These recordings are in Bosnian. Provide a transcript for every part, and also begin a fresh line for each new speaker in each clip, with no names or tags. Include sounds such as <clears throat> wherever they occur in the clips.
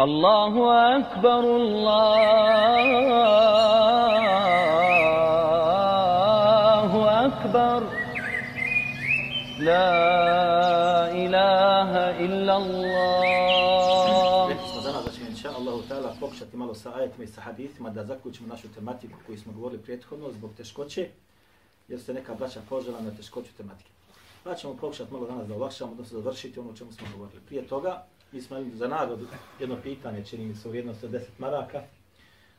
الله أكبر الله أكبر لا إله إلا الله
Rekli smo danas da ćemo inša Allahu ta'ala pokušati malo sa ajetima i sa hadithima da zaključimo našu tematiku koju smo govorili prethodno zbog teškoće, jer se neka braća požela na teškoću tematike. Pa ćemo pokušati malo danas da olakšamo, odnosno završiti ono o čemu smo govorili. Prije toga, mi smo za nagradu jedno pitanje, čini mi se u vrijednosti od 10 maraka,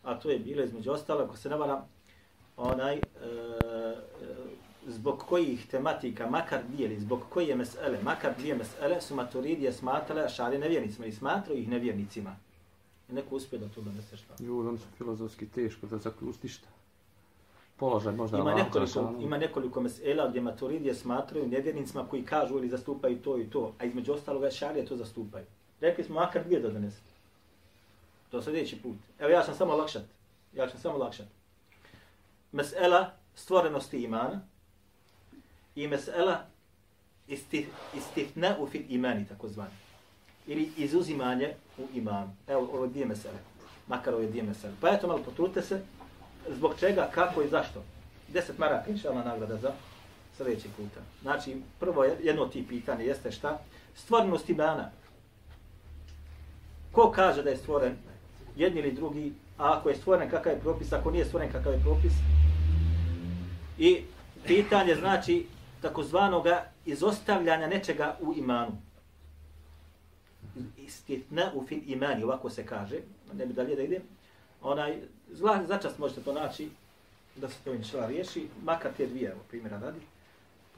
a to je bilo između ostalo, ako se ne varam, onaj, e, e, zbog kojih tematika, makar dijeli, zbog koje mesele, makar dvije mesele, su maturidije smatrale šari nevjernicima i smatraju ih nevjernicima. I neko uspije da to donese šta.
Ju, oni su filozofski teško da zaključi šta. Položaj možda
Ima
Allah
nekoliko,
Đelešanu.
ima nekoliko mesela gdje maturidije smatraju nevjernicima koji kažu ili zastupaju to i to, a između ostaloga šarije to zastupaju. Rekli smo makar dvije da donese. To sljedeći put. Evo ja sam samo lakšat. Ja ću samo lakšat. Mesela stvorenosti imana i mesela istif, istitna u fil imani, tako zvani. Ili izuzimanje u imanu. Evo, ovo dvije mesele. Makar ove dvije mesele. Pa eto malo potrudite se. Zbog čega, kako i zašto. 10 maraka, inša Allah, nagrada za sljedeći puta. Znači, prvo jedno od tih pitanja jeste šta? Stvorenost imana. Ko kaže da je stvoren jedni ili drugi, a ako je stvoren kakav je propis, ako nije stvoren kakav je propis. I pitanje znači takozvanoga izostavljanja nečega u imanu. Istitna u fil imani, ovako se kaže, ne bi dalje da idem. Onaj, zla, začas možete to naći, da se to inšala riješi, makar te dvije, evo, primjera radi.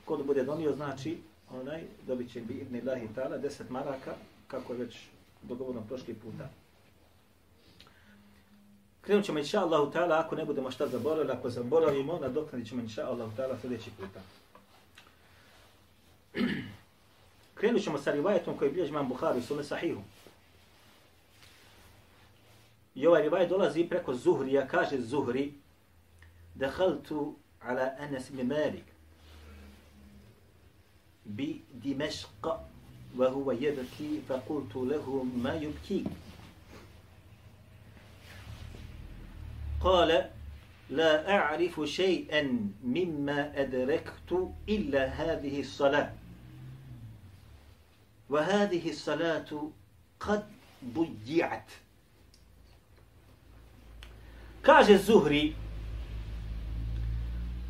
Kod bude donio, znači, onaj, dobit će bi ibn Ilahi ta'ala 10 maraka, kako je već dogovorno prošli puta. Krenut ćemo inša Allahu ta'ala, ako ne budemo šta zaboravili, ako zaboravimo, nadoknadit ćemo inša Allahu ta'ala sljedeći puta. <clears throat> Krenut ćemo sa rivajetom koji bilježi imam Bukhari u svome sahihu. I ovaj rivajet dolazi preko Zuhrija, kaže Zuhri, Dehaltu ala Anas ibn Malik bi Dimešqa وهو يبكي فقلت له ما يبكيك؟ قال لا أعرف شيئا مما أدركت إلا هذه الصلاة. وهذه الصلاة قد ضيعت. كاج الزهري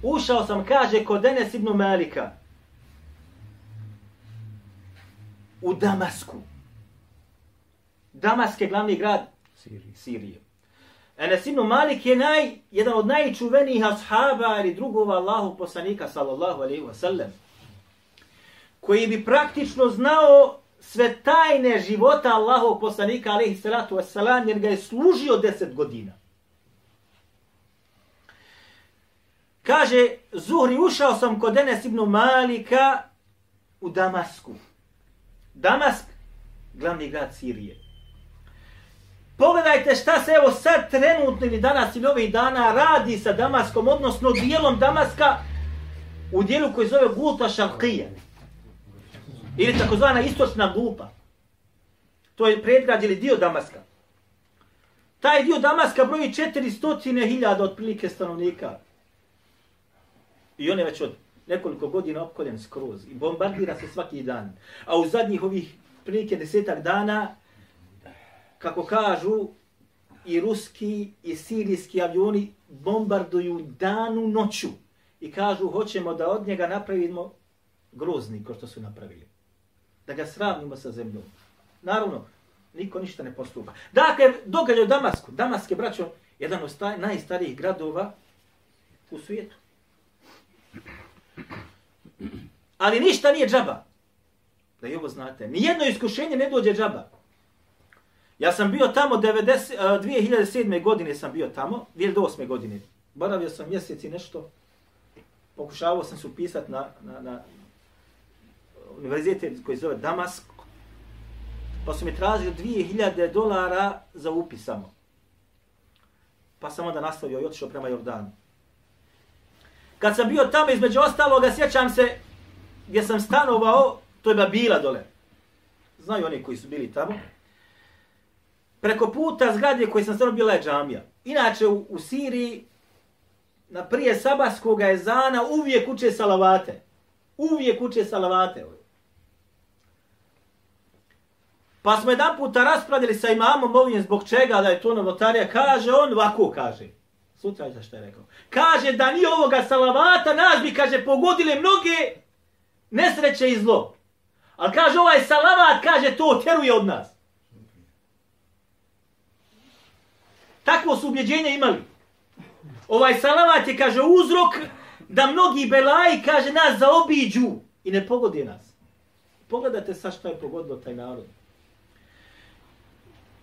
وشاو سم كاج كودنس ابن مالكة. U Damasku. Damask je glavni grad
Siriji.
Sirije. Enes ibn Malik je naj, jedan od najčuvenijih ashaba ili drugova Allahu poslanika sallallahu alaihi wa sallam koji bi praktično znao sve tajne života Allahov poslanika alaihi salatu wasalam jer ga je služio deset godina. Kaže, Zuhri, ušao sam kod Enes ibn Malika u Damasku. Damask, glavni grad Sirije. Pogledajte šta se evo sad trenutno ili danas ili ovih dana radi sa Damaskom, odnosno dijelom Damaska u dijelu koji zove Guta Šalqija. Ili takozvana istočna glupa. To je predgrad ili dio Damaska. Taj dio Damaska broji 400.000 otprilike stanovnika. I on je već od nekoliko godina opkoljen skroz i bombardira se svaki dan. A u zadnjih ovih prilike desetak dana, kako kažu, i ruski i sirijski avioni bombarduju danu noću. I kažu, hoćemo da od njega napravimo grozni, ko što su napravili. Da ga sravnimo sa zemljom. Naravno, niko ništa ne postupa. Dakle, događaj u Damasku. Damask je, braćo, jedan od najstarijih gradova u svijetu. Ali ništa nije džaba. Da i ovo znate. Nijedno iskušenje ne dođe džaba. Ja sam bio tamo 90, 2007. Eh, godine sam bio tamo, 2008. godine. Boravio sam mjesec i nešto. Pokušavao sam se upisati na, na, na univerzitet koji zove Damask. Pa su mi tražili 2000 dolara za upis samo. Pa sam onda nastavio i otišao prema Jordanu. Kad sam bio tamo, između ostaloga, sjećam se gdje sam stanovao, to je Babila dole. Znaju oni koji su bili tamo. preko puta zgrade koji sam stanovao bila je džamija. Inače u, u Siriji na prije sabaskog ezana uvijek uče salavate. Uvijek uče salavate. Pa smo jedan puta raspravili sa imamom ovim zbog čega da je to novotarija. Kaže on ovako kaže. Sutra za što je rekao. Kaže da ni ovoga salavata nas bi kaže pogodile mnoge nesreće i zlo. Ali kaže ovaj salavat kaže to teruje od nas. Takvo su ubjeđenje imali. Ovaj salavat je, kaže, uzrok da mnogi belaji, kaže, nas zaobiđu i ne pogodi nas. Pogledajte sa što je pogodilo taj narod.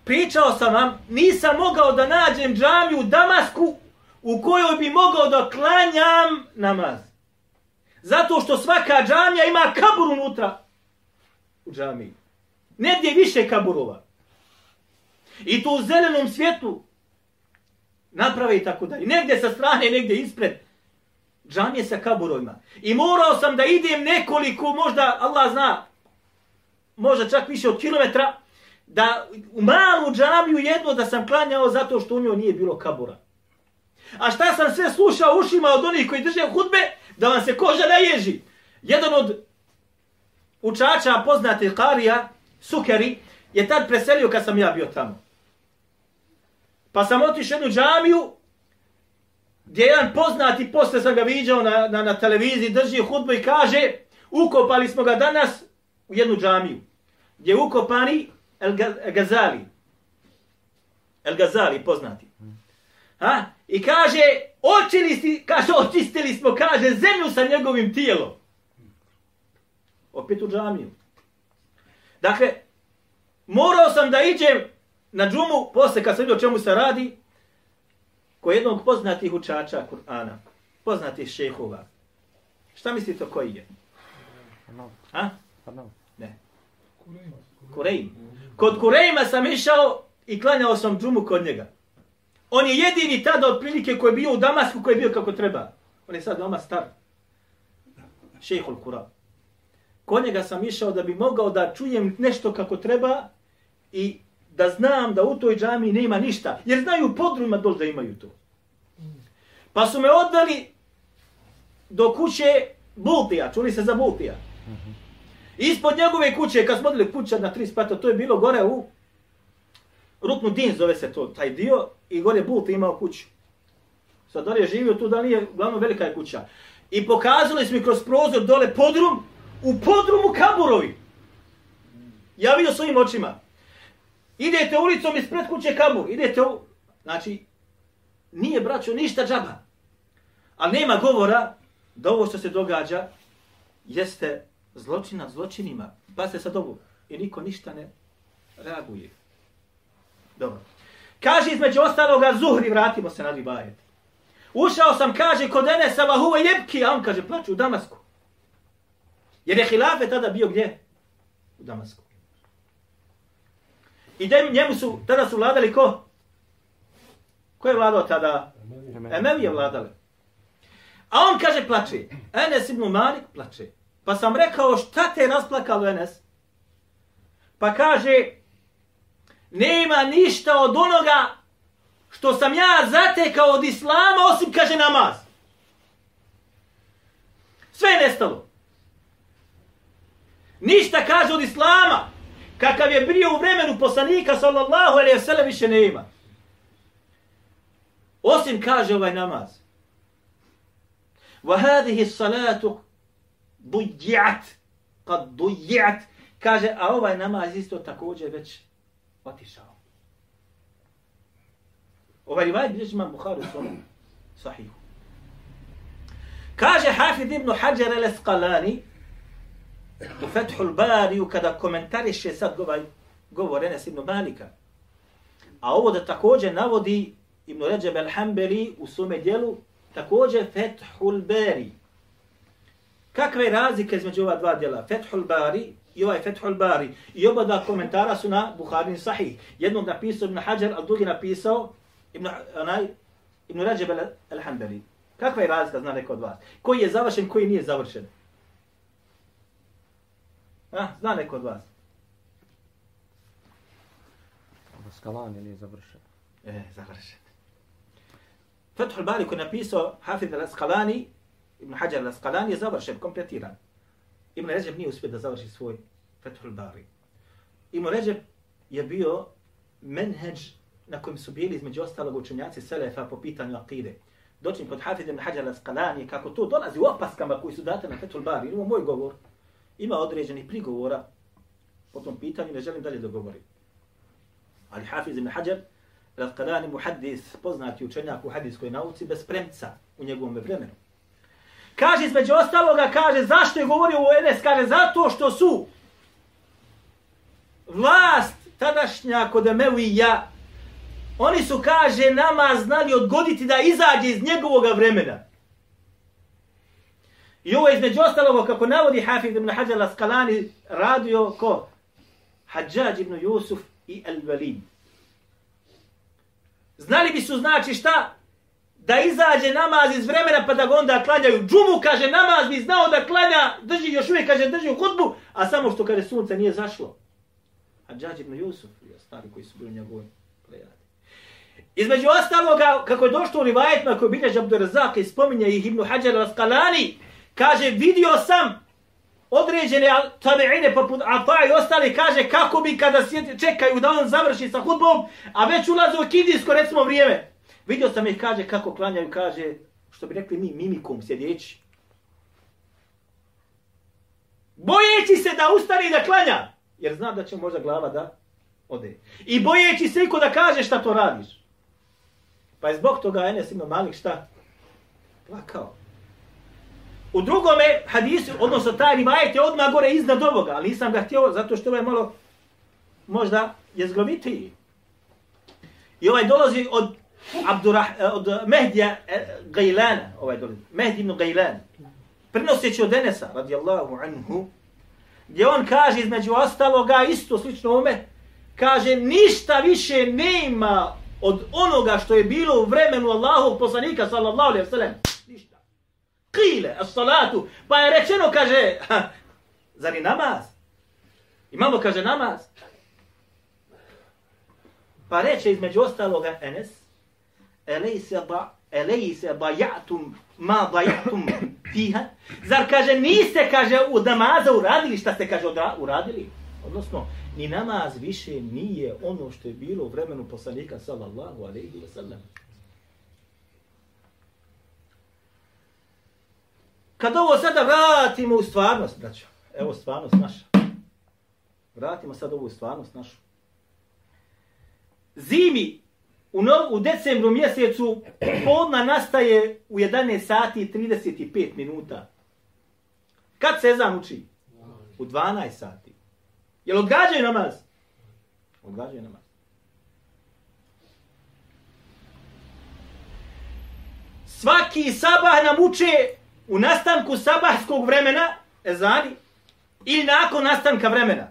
Pričao sam vam, nisam mogao da nađem džamiju u Damasku u kojoj bi mogao da klanjam namaz. Zato što svaka džamija ima kabur unutra u džamiji. Negdje više kaburova. I to u zelenom svijetu naprave i tako dalje. Negdje sa strane, negdje ispred. Džamije sa kaburovima. I morao sam da idem nekoliko, možda, Allah zna, možda čak više od kilometra, da u malu džamiju jedno da sam klanjao zato što u njoj nije bilo kabura. A šta sam sve slušao ušima od onih koji drže hudbe, da vam se koža naježi. Jedan od učača poznate Karija, Sukeri, je tad preselio kad sam ja bio tamo. Pa sam otišao jednu džamiju, gdje jedan poznati, posle sam ga viđao na, na, na televiziji, drži hudbu i kaže, ukopali smo ga danas u jednu džamiju. Gdje ukopani El Gazali. El Gazali, poznati. Ha? I kaže, očili kaže, očistili smo, kaže, zemlju sa njegovim tijelom. Opet u džamiju. Dakle, morao sam da iđem na džumu, posle kad sam vidio čemu se radi, ko jednog poznatih učača Kur'ana, poznatih šehova. Šta mislite koji je? A? Ne. Kurejm. Kod Kurejma sam išao i klanjao sam džumu kod njega. On je jedini tada otprilike koji je bio u Damasku, koji je bio kako treba. On je sad doma star. Šejhul Kur'an. Kod njega sam išao da bi mogao da čujem nešto kako treba i da znam da u toj džami nema ništa. Jer znaju podruma dol da imaju to. Pa su me odveli do kuće Bultija. Čuli se za Bultija. Mhm. Ispod njegove kuće, kad smo odili kuća na tri spata, to je bilo gore u Ruknu Din, zove se to, taj dio, i gore Bult imao kuću. Sad da li je živio tu, da li je, glavno velika je kuća. I pokazali smo kroz prozor dole podrum, u podrumu kaburovi. Ja vidio svojim očima. Idete ulicom ispred kuće kabur. Idete u... Znači, nije braćo ništa džaba. Ali nema govora da ovo što se događa jeste zločin nad zločinima. Pa se sad ovo. I niko ništa ne reaguje. Dobro. Kaže između ostaloga Zuhri, vratimo se na ribajet. Ušao sam, kaže, kod Enesa Vahuva jebki, a on kaže, plaću u Damasku. Jer je hilafe tada bio gdje? U Damasku. I da njemu su, tada su vladali ko? Ko je vladao tada? Emevi je vladali. A on kaže plače. Enes ibn Malik plače. Pa sam rekao šta te je rasplakalo Enes? Pa kaže nema ništa od onoga što sam ja zatekao od Islama osim kaže namaz. Sve je nestalo. Ništa kaže od Islama kakav je bio u vremenu poslanika sallallahu alejhi ve sellem više nema. Osim kaže ovaj namaz. Wa hadhihi salatu dujjat kad dujjat kaže a ovaj namaz isto također već otišao. Ovaj rivaj bilježi imam Bukhari u svom sahihu. Kaže Hafid ibn Hajar al-Esqalani u Fethul Bariju kada komentariše sad ovaj govor Enes ibn Malika. A ovo da također navodi Ibn Ređeb al-Hambeli u svome dijelu, također Fethul Bari. Kakve razlike između ova dva dijela? Fethul Bari i ovaj Fethul Bari. I oba dva komentara su na Buharin Sahih. Jednog napisao Ibn Hajar, a drugi napisao Ibn, onaj, Ibn Ređeb al-Hambeli. Kakva je razlika, zna neko od vas? Koji je završen, koji nije završen? Ah, zna neko od vas.
Skalanje nije završen.
E, završen. Fethul Bari koji je napisao Hafid al-Asqalani, Ibn Hajar al-Asqalani je završen, kompletiran. Ibn Ređeb nije uspio da završi svoj Fethul Bari. Ibn Ređeb je bio menheđ na kojem su bili između ostalog učenjaci Selefa po pitanju akide. Doćim kod Hafid ibn Hajar al-Asqalani, kako to dolazi u opaskama koji su date na Fethul Bari, ili moj govor, ima određenih prigovora po tom pitanju, ne želim dalje da govorim. Ali Hafiz ibn Hajar al-Asqalani muhaddis, poznati učenjak u hadijskoj nauci, bez premca u njegovom vremenu. Kaže između ostaloga, kaže zašto je govorio u Enes, kaže zato što su vlast tadašnja kod Emevija, oni su, kaže, nama znali odgoditi da izađe iz njegovog vremena. I ovo je između ostalog, kako navodi Hafid ibn Hađar al-Asqalani, radio ko? Hadžađ ibn Jusuf i Al-Walid. Znali bi su znači šta? Da izađe namaz iz vremena pa da ga onda klanjaju. Džumu kaže namaz bi znao da klanja, drži još uvijek kaže drži u hutbu, a samo što kaže sunce nije zašlo. A Džađ ibn Jusuf i ostali koji su bili njegovi plejadi. Između ostaloga, kako je došlo u rivajetima koji bilježe Abdurazak i spominje ih Ibn Hajar al-Skalani, kaže, vidio sam određene tabiine poput Afa i ostali, kaže, kako bi kada sjeti, čekaju da on završi sa hudbom, a već ulaze u kindijsko, recimo, vrijeme. Vidio sam ih, kaže, kako klanjaju, kaže, što bi rekli mi, mimikom, sjedeći. Bojeći se da ustani da klanja, jer zna da će možda glava da ode. I bojeći se iko da kaže šta to radiš. Pa je zbog toga Enes ima malih šta? Plakao. U drugome hadisu, odnosno taj rivajet je odmah gore iznad ovoga, ali nisam ga htio zato što je ovaj malo možda jezgrovitiji. I ovaj dolazi od Abdurah, eh, od Mehdija eh, Gajlana, ovaj dole, Mehdi ibn Gajlan, prenoseći od Enesa, radijallahu anhu, gdje on kaže između ostaloga, isto slično ome, kaže, ništa više nema od onoga što je bilo u vremenu Allahovog poslanika sallallahu alejhi ve sellem ništa. Kile, as-salatu. Pa je rečeno kaže zar je namaz? Imamo kaže namaz. Pa reče između ostaloga Enes elejse ba elejse bajatum ma bajatum fiha zar kaže niste kaže u namaza uradili šta ste kaže uradili odnosno ni namaz više nije ono što je bilo u vremenu poslanika sallallahu alaihi wa sallam. Kad ovo sada vratimo u stvarnost, braćo, evo stvarnost naša. Vratimo sad ovu stvarnost našu. Zimi u, no, u decembru mjesecu podna nastaje u 11 sati i 35 minuta. Kad se ezan uči? U 12 sati. Jel odgađaju namaz? Odgađaju namaz. Svaki sabah nam uče u nastanku sabahskog vremena, ezani, ili nakon nastanka vremena.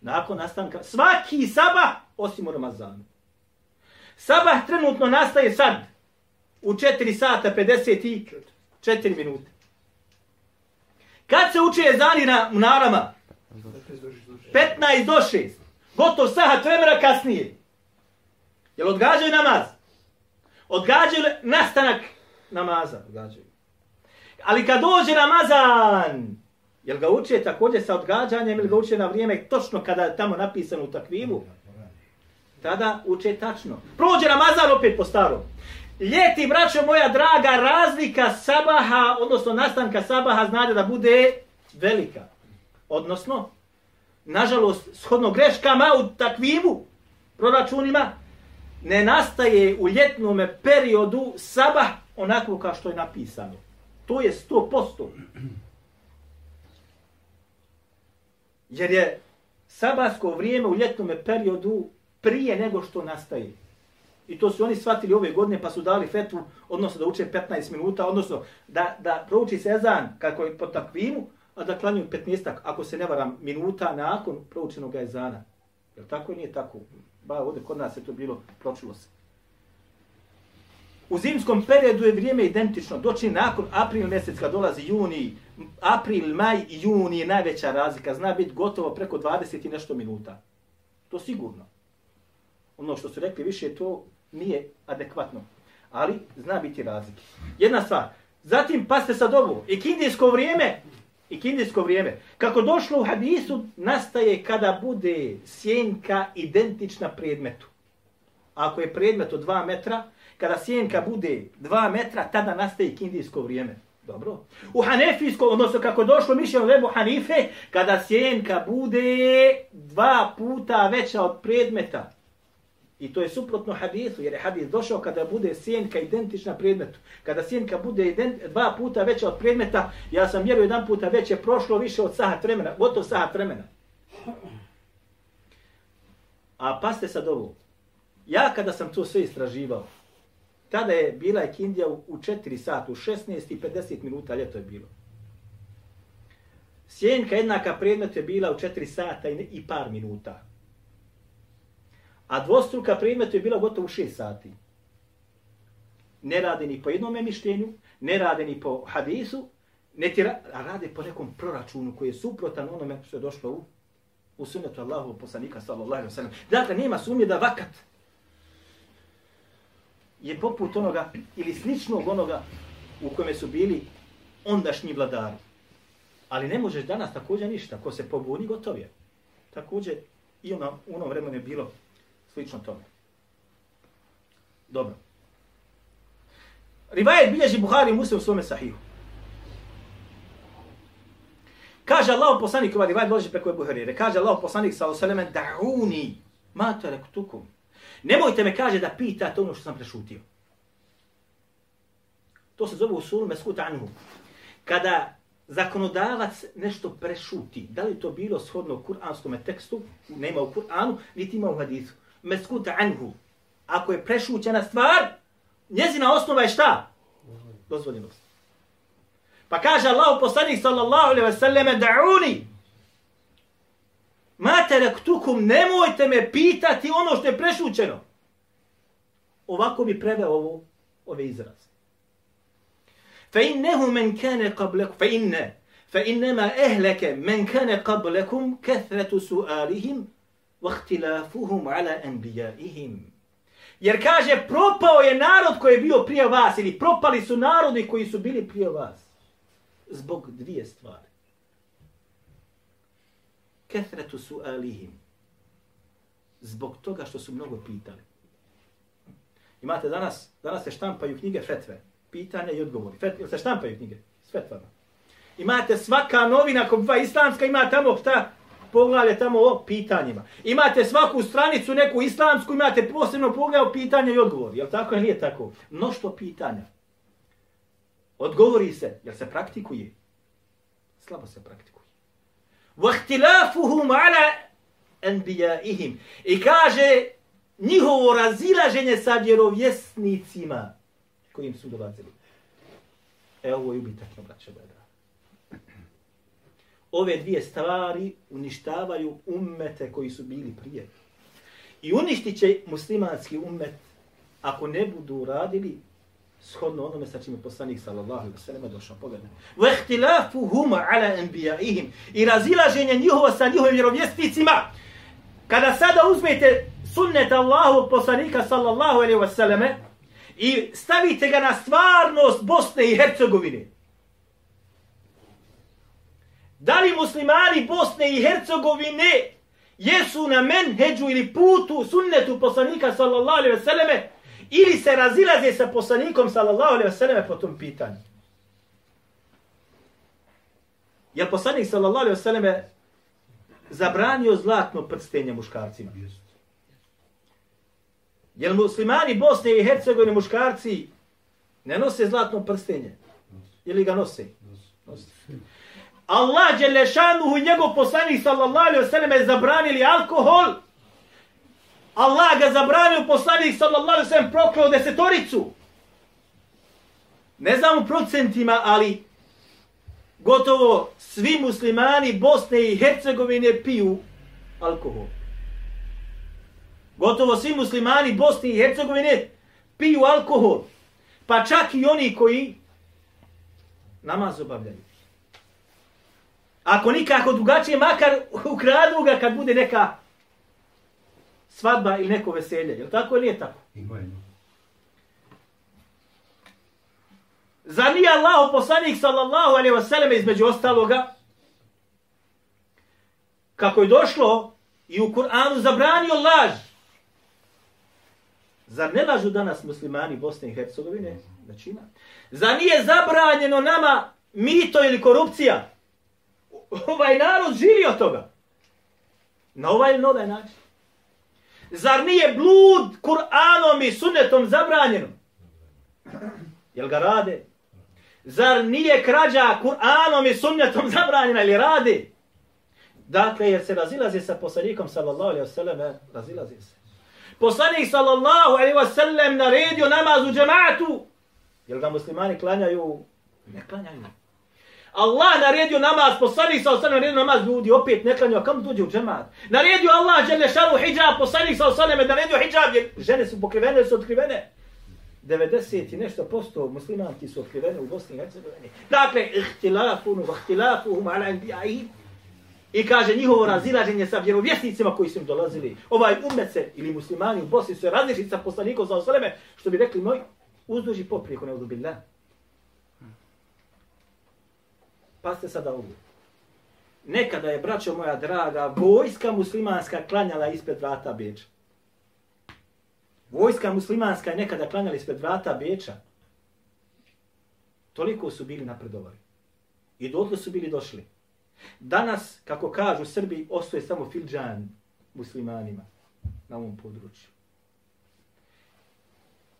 Nakon nastanka. Svaki sabah, osim u Ramazanu. Sabah trenutno nastaje sad, u 4 sata 54 minute. Kad se uče ezani na mnarama? 15 do 6. Gotov sahat vremena kasnije. Jel odgađaju namaz? Odgađaju nastanak namaza? Odgađaju. Ali kad dođe Ramazan, jel ga uče također sa odgađanjem ili ga uče na vrijeme točno kada je tamo napisano u takvivu? Tada uče tačno. Prođe Ramazan opet po starom. Ljeti, braćo moja draga, razlika sabaha, odnosno nastanka sabaha, znate da bude velika. Odnosno, nažalost, shodno greškama u takvivu proračunima, ne nastaje u ljetnom periodu sabah onako kao što je napisano. To je 100%. Jer je sabahsko vrijeme u ljetnom periodu prije nego što nastaje. I to su oni shvatili ove godine pa su dali fetvu, odnosno da uče 15 minuta, odnosno da, da prouči sezan kako je po takvimu, a da klanju 15 ako se ne varam, minuta nakon proučenog ezana. Jel tako nije tako? Ba, ovdje kod nas je to bilo, pročilo se. U zimskom periodu je vrijeme identično. Doći nakon april mjesec kad dolazi juni, april, maj i juni je najveća razlika. Zna biti gotovo preko 20 i nešto minuta. To sigurno ono što su rekli više, to nije adekvatno. Ali zna biti razlike. Jedna stvar. Zatim, paste sad ovo. Ikindijsko vrijeme, ikindijsko vrijeme, kako došlo u hadisu, nastaje kada bude sjenka identična predmetu. Ako je predmet od 2 metra, kada sjenka bude 2 metra, tada nastaje ikindijsko vrijeme. Dobro. U Hanefijsko, odnosno kako došlo mišljeno lebu Hanife, kada sjenka bude dva puta veća od predmeta. I to je suprotno hadisu, jer je hadis došao kada bude sjenka identična predmetu. Kada sjenka bude ident, dva puta veća od predmeta, ja sam mjerio jedan puta već je prošlo više od sahat vremena, gotov sahat vremena. A paste sad ovo. Ja kada sam to sve istraživao, tada je bila Ekindija u, u 4 sata, u 16 i 50 minuta, ljeto je bilo. Sjenka jednaka predmet je bila u 4 sata i, i par minuta. A dvostruka predmetu je bila gotovo u 6 sati. Ne rade ni po jednom mišljenju, ne rade ni po hadisu, ne ti ra a rade po nekom proračunu koji je suprotan onome što je došlo u, u sunnetu Allahu poslanika sallallahu alaihi wa sallam. Dakle, nema sumnje da vakat je poput onoga ili sličnog onoga u kome su bili ondašnji vladari. Ali ne možeš danas također ništa. Ko se pobuni, gotov je. Također i ono, u onom vremenu je bilo slično tome. Dobro. Rivajet bilježi Buhari Muslim u svome sahihu. Kaže Allah poslanik, ovaj rivajet dolazi preko Buharire, kaže Allah poslanik sa osaleme, da'uni, ma te. Nemojte me kaže da pitate ono što sam prešutio. To se zove usul meskut anhu. Kada zakonodavac nešto prešuti, da li to bilo shodno kuranskom tekstu, nema u Kur'anu, niti ima u hadisu. Meskut anhu. Ako je prešućena stvar, njezina osnova je šta? Dozvoljenost. Pa kaže Allah poslanik sallallahu alaihi wasallam da'uni. da'uni, materaktukum, nemojte me pitati ono što je prešućeno. Ovako bi preveo ovo, ove izraze. Fa innehu men kane qablakum, fa inne, fa innema ehleke men kane qablakum kathretu sualihim wa ihtilafuhum ala. Jer kaže, propao je narod koji je bio prije vas, ili propali su narodi koji su bili prije vas. Zbog dvije stvari kethretu su alihim. Zbog toga što su mnogo pitali. Imate danas, danas se štampaju knjige fetve. Pitanja i odgovori. Fet, se štampaju knjige s fetvama. Imate svaka novina koja islamska ima tamo šta poglavlje tamo o pitanjima. Imate svaku stranicu neku islamsku, imate posebno poglavlje o pitanja i odgovori. Je li tako ili nije tako? Mnoštvo pitanja. Odgovori se, jel se praktikuje? Slabo se praktikuje. Vahtilafuhum ala enbijaihim. I kaže njihovo razilaženje sa vjerovjesnicima kojim su dolazili. E ovo je ubitak braće, da Ove dvije stvari uništavaju ummete koji su bili prije. I uništit će muslimanski ummet ako ne budu radili shodno onome sa čime poslanik sallallahu alejhi ve sellem došao. Pogledaj. Wa ihtilafuhum ala anbiya'ihim. I razilaženje njihovo sa njihovim vjerovjesnicima. Kada sada uzmete sunnet Allahu poslanika sallallahu alejhi ve selleme i stavite ga na stvarnost Bosne i Hercegovine Da li muslimani Bosne i Hercegovine jesu na menheđu ili putu sunnetu poslanika sallallahu alejhi ve selleme ili se razilaze sa poslanikom sallallahu alejhi ve selleme po tom pitanju. Je poslanik sallallahu alejhi ve selleme zabranio zlatno prstenje muškarcima? Jel muslimani Bosne i Hercegovine muškarci ne nose zlatno prstenje? Ili ga nose? Nose. Allah Đelešanuhu i njegov poslanik sallallahu alejhi ve je zabranili alkohol Allah ga zabranio poslanik sallallahu alejhi ve sellem prokleo desetoricu. Ne znam u procentima, ali gotovo svi muslimani Bosne i Hercegovine piju alkohol. Gotovo svi muslimani Bosne i Hercegovine piju alkohol. Pa čak i oni koji namaz obavljaju. Ako nikako drugačije, makar ukradu ga kad bude neka svadba ili neko veselje. Je li tako ili nije tako?
Ima.
Zar nije Allah poslanik sallallahu alaihi wasallam između ostaloga kako je došlo i u Kur'anu zabranio laž. Zar ne lažu danas muslimani Bosne i Hercegovine? Ima. Zar nije zabranjeno nama mito ili korupcija? Ovaj narod živi od toga. Na ovaj ili na ovaj način. Zar nije blud Kur'anom i sunnetom zabranjeno? Jel ga rade? Zar nije krađa Kur'anom i sunnetom <laughs> zabranjena ili radi? Dakle, jer se razilazi sa poslanikom sallallahu alaihi wasallam, e, razilazi se. Poslanik sallallahu alaihi wasallam naredio namaz u džematu. Jel ga muslimani klanjaju? Ne klanjaju. Allah naredio namaz, poslanik sallallahu osanem naredio namaz, ljudi opet ne klanjaju, kam dođe u džemat? Naredio Allah, žele šalu hijab, poslanik sallallahu osanem naredio hijab, jer žene su pokrivene, su otkrivene. 90 i nešto posto muslimanki su otkrivene u Bosni i Hercegovini. Dakle, ihtilafunu, vahtilafuhum ala anbija'ihim. I kaže njihovo razilaženje sa vjerovjesnicima koji su im dolazili. Ovaj umet se, ili muslimani u Bosni su različiti sa poslanikom sa osaleme, što bi rekli moj, uzduži poprijeko ne udubillah. Pa ste sada ovu. Nekada je, braćo moja draga, vojska muslimanska klanjala ispred vrata Beča. Vojska muslimanska je nekada klanjala ispred vrata Beča. Toliko su bili napredovali. I dotle su bili došli. Danas, kako kažu Srbi, ostaje samo filđan muslimanima na ovom području.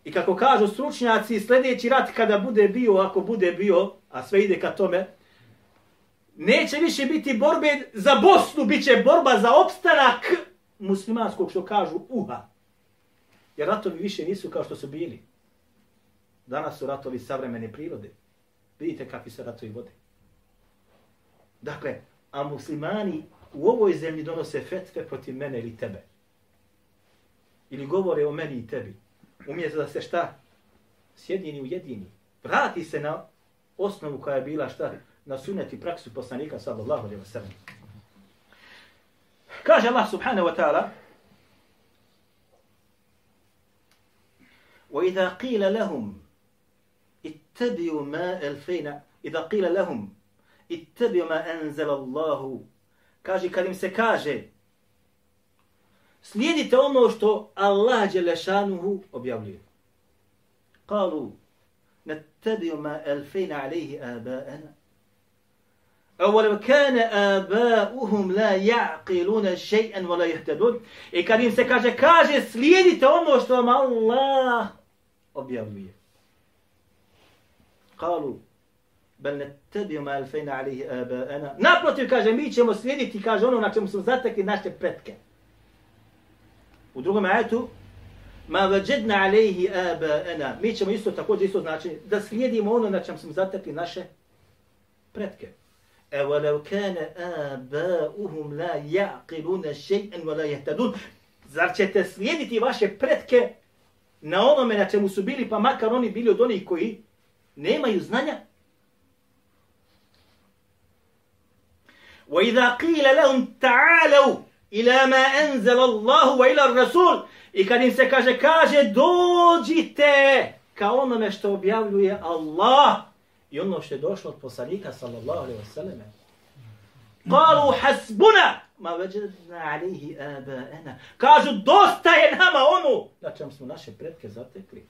I kako kažu stručnjaci, sljedeći rat kada bude bio, ako bude bio, a sve ide ka tome, neće više biti borbe za Bosnu, bit će borba za opstanak muslimanskog, što kažu, uha. Jer ratovi više nisu kao što su bili. Danas su ratovi savremene prirode. Vidite kakvi se ratovi vode. Dakle, a muslimani u ovoj zemlji donose fetve protiv mene ili tebe. Ili govore o meni i tebi. Umjesto da se šta? Sjedini u jedini. Vrati se na osnovu koja je bila šta? Na suneti praksu poslanika sallallahu alaihi wa sallam. Kaže Allah subhanahu wa ta'ala وإذا قيل لهم اتبعوا ما ألفينا إذا قيل لهم اتبعوا ما أنزل الله kaže kad im se kaže slijedite ono što Allah Đelešanuhu objavljuje. Kalu, nattabiu ma elfejna alaihi aba'ana. أولو كان آباؤهم لا يعقلون شيئا ولا يهتدون إي كريم سكاجة كاجة سليدي تومو شتو ما الله أبيامي قالوا بل نتبع ما ألفين عليه آباءنا نبرتو كاجة ميشي مسليدي تي كاجة ونو ناكشم سلزاتك ناشتك بتك ودروغم عاتو ما وجدنا عليه آباءنا ميشي isto znači da ناكشم ono na čemu ناكشم سلزاتك ناشتك بتك أولو كان آباؤهم لا يعقلون شيئا ولا يهتدون Zar ćete slijediti vaše pretke na onome na čemu su bili, pa makar oni bili od onih koji nemaju znanja? وَإِذَا قِيلَ لَهُمْ تَعَالَوْا إِلَى مَا أَنزَلَ اللَّهُ وَإِلَى الرَّسُولُ I kad im se kaže, kaže, dođite ka onome što objavljuje Allah I ono što je došlo od poslanika sallallahu alaihi wa sallam. Kalu hasbuna ma veđedna alihi abaena. Kažu, dosta je nama ono na čem smo naše predke zatekli.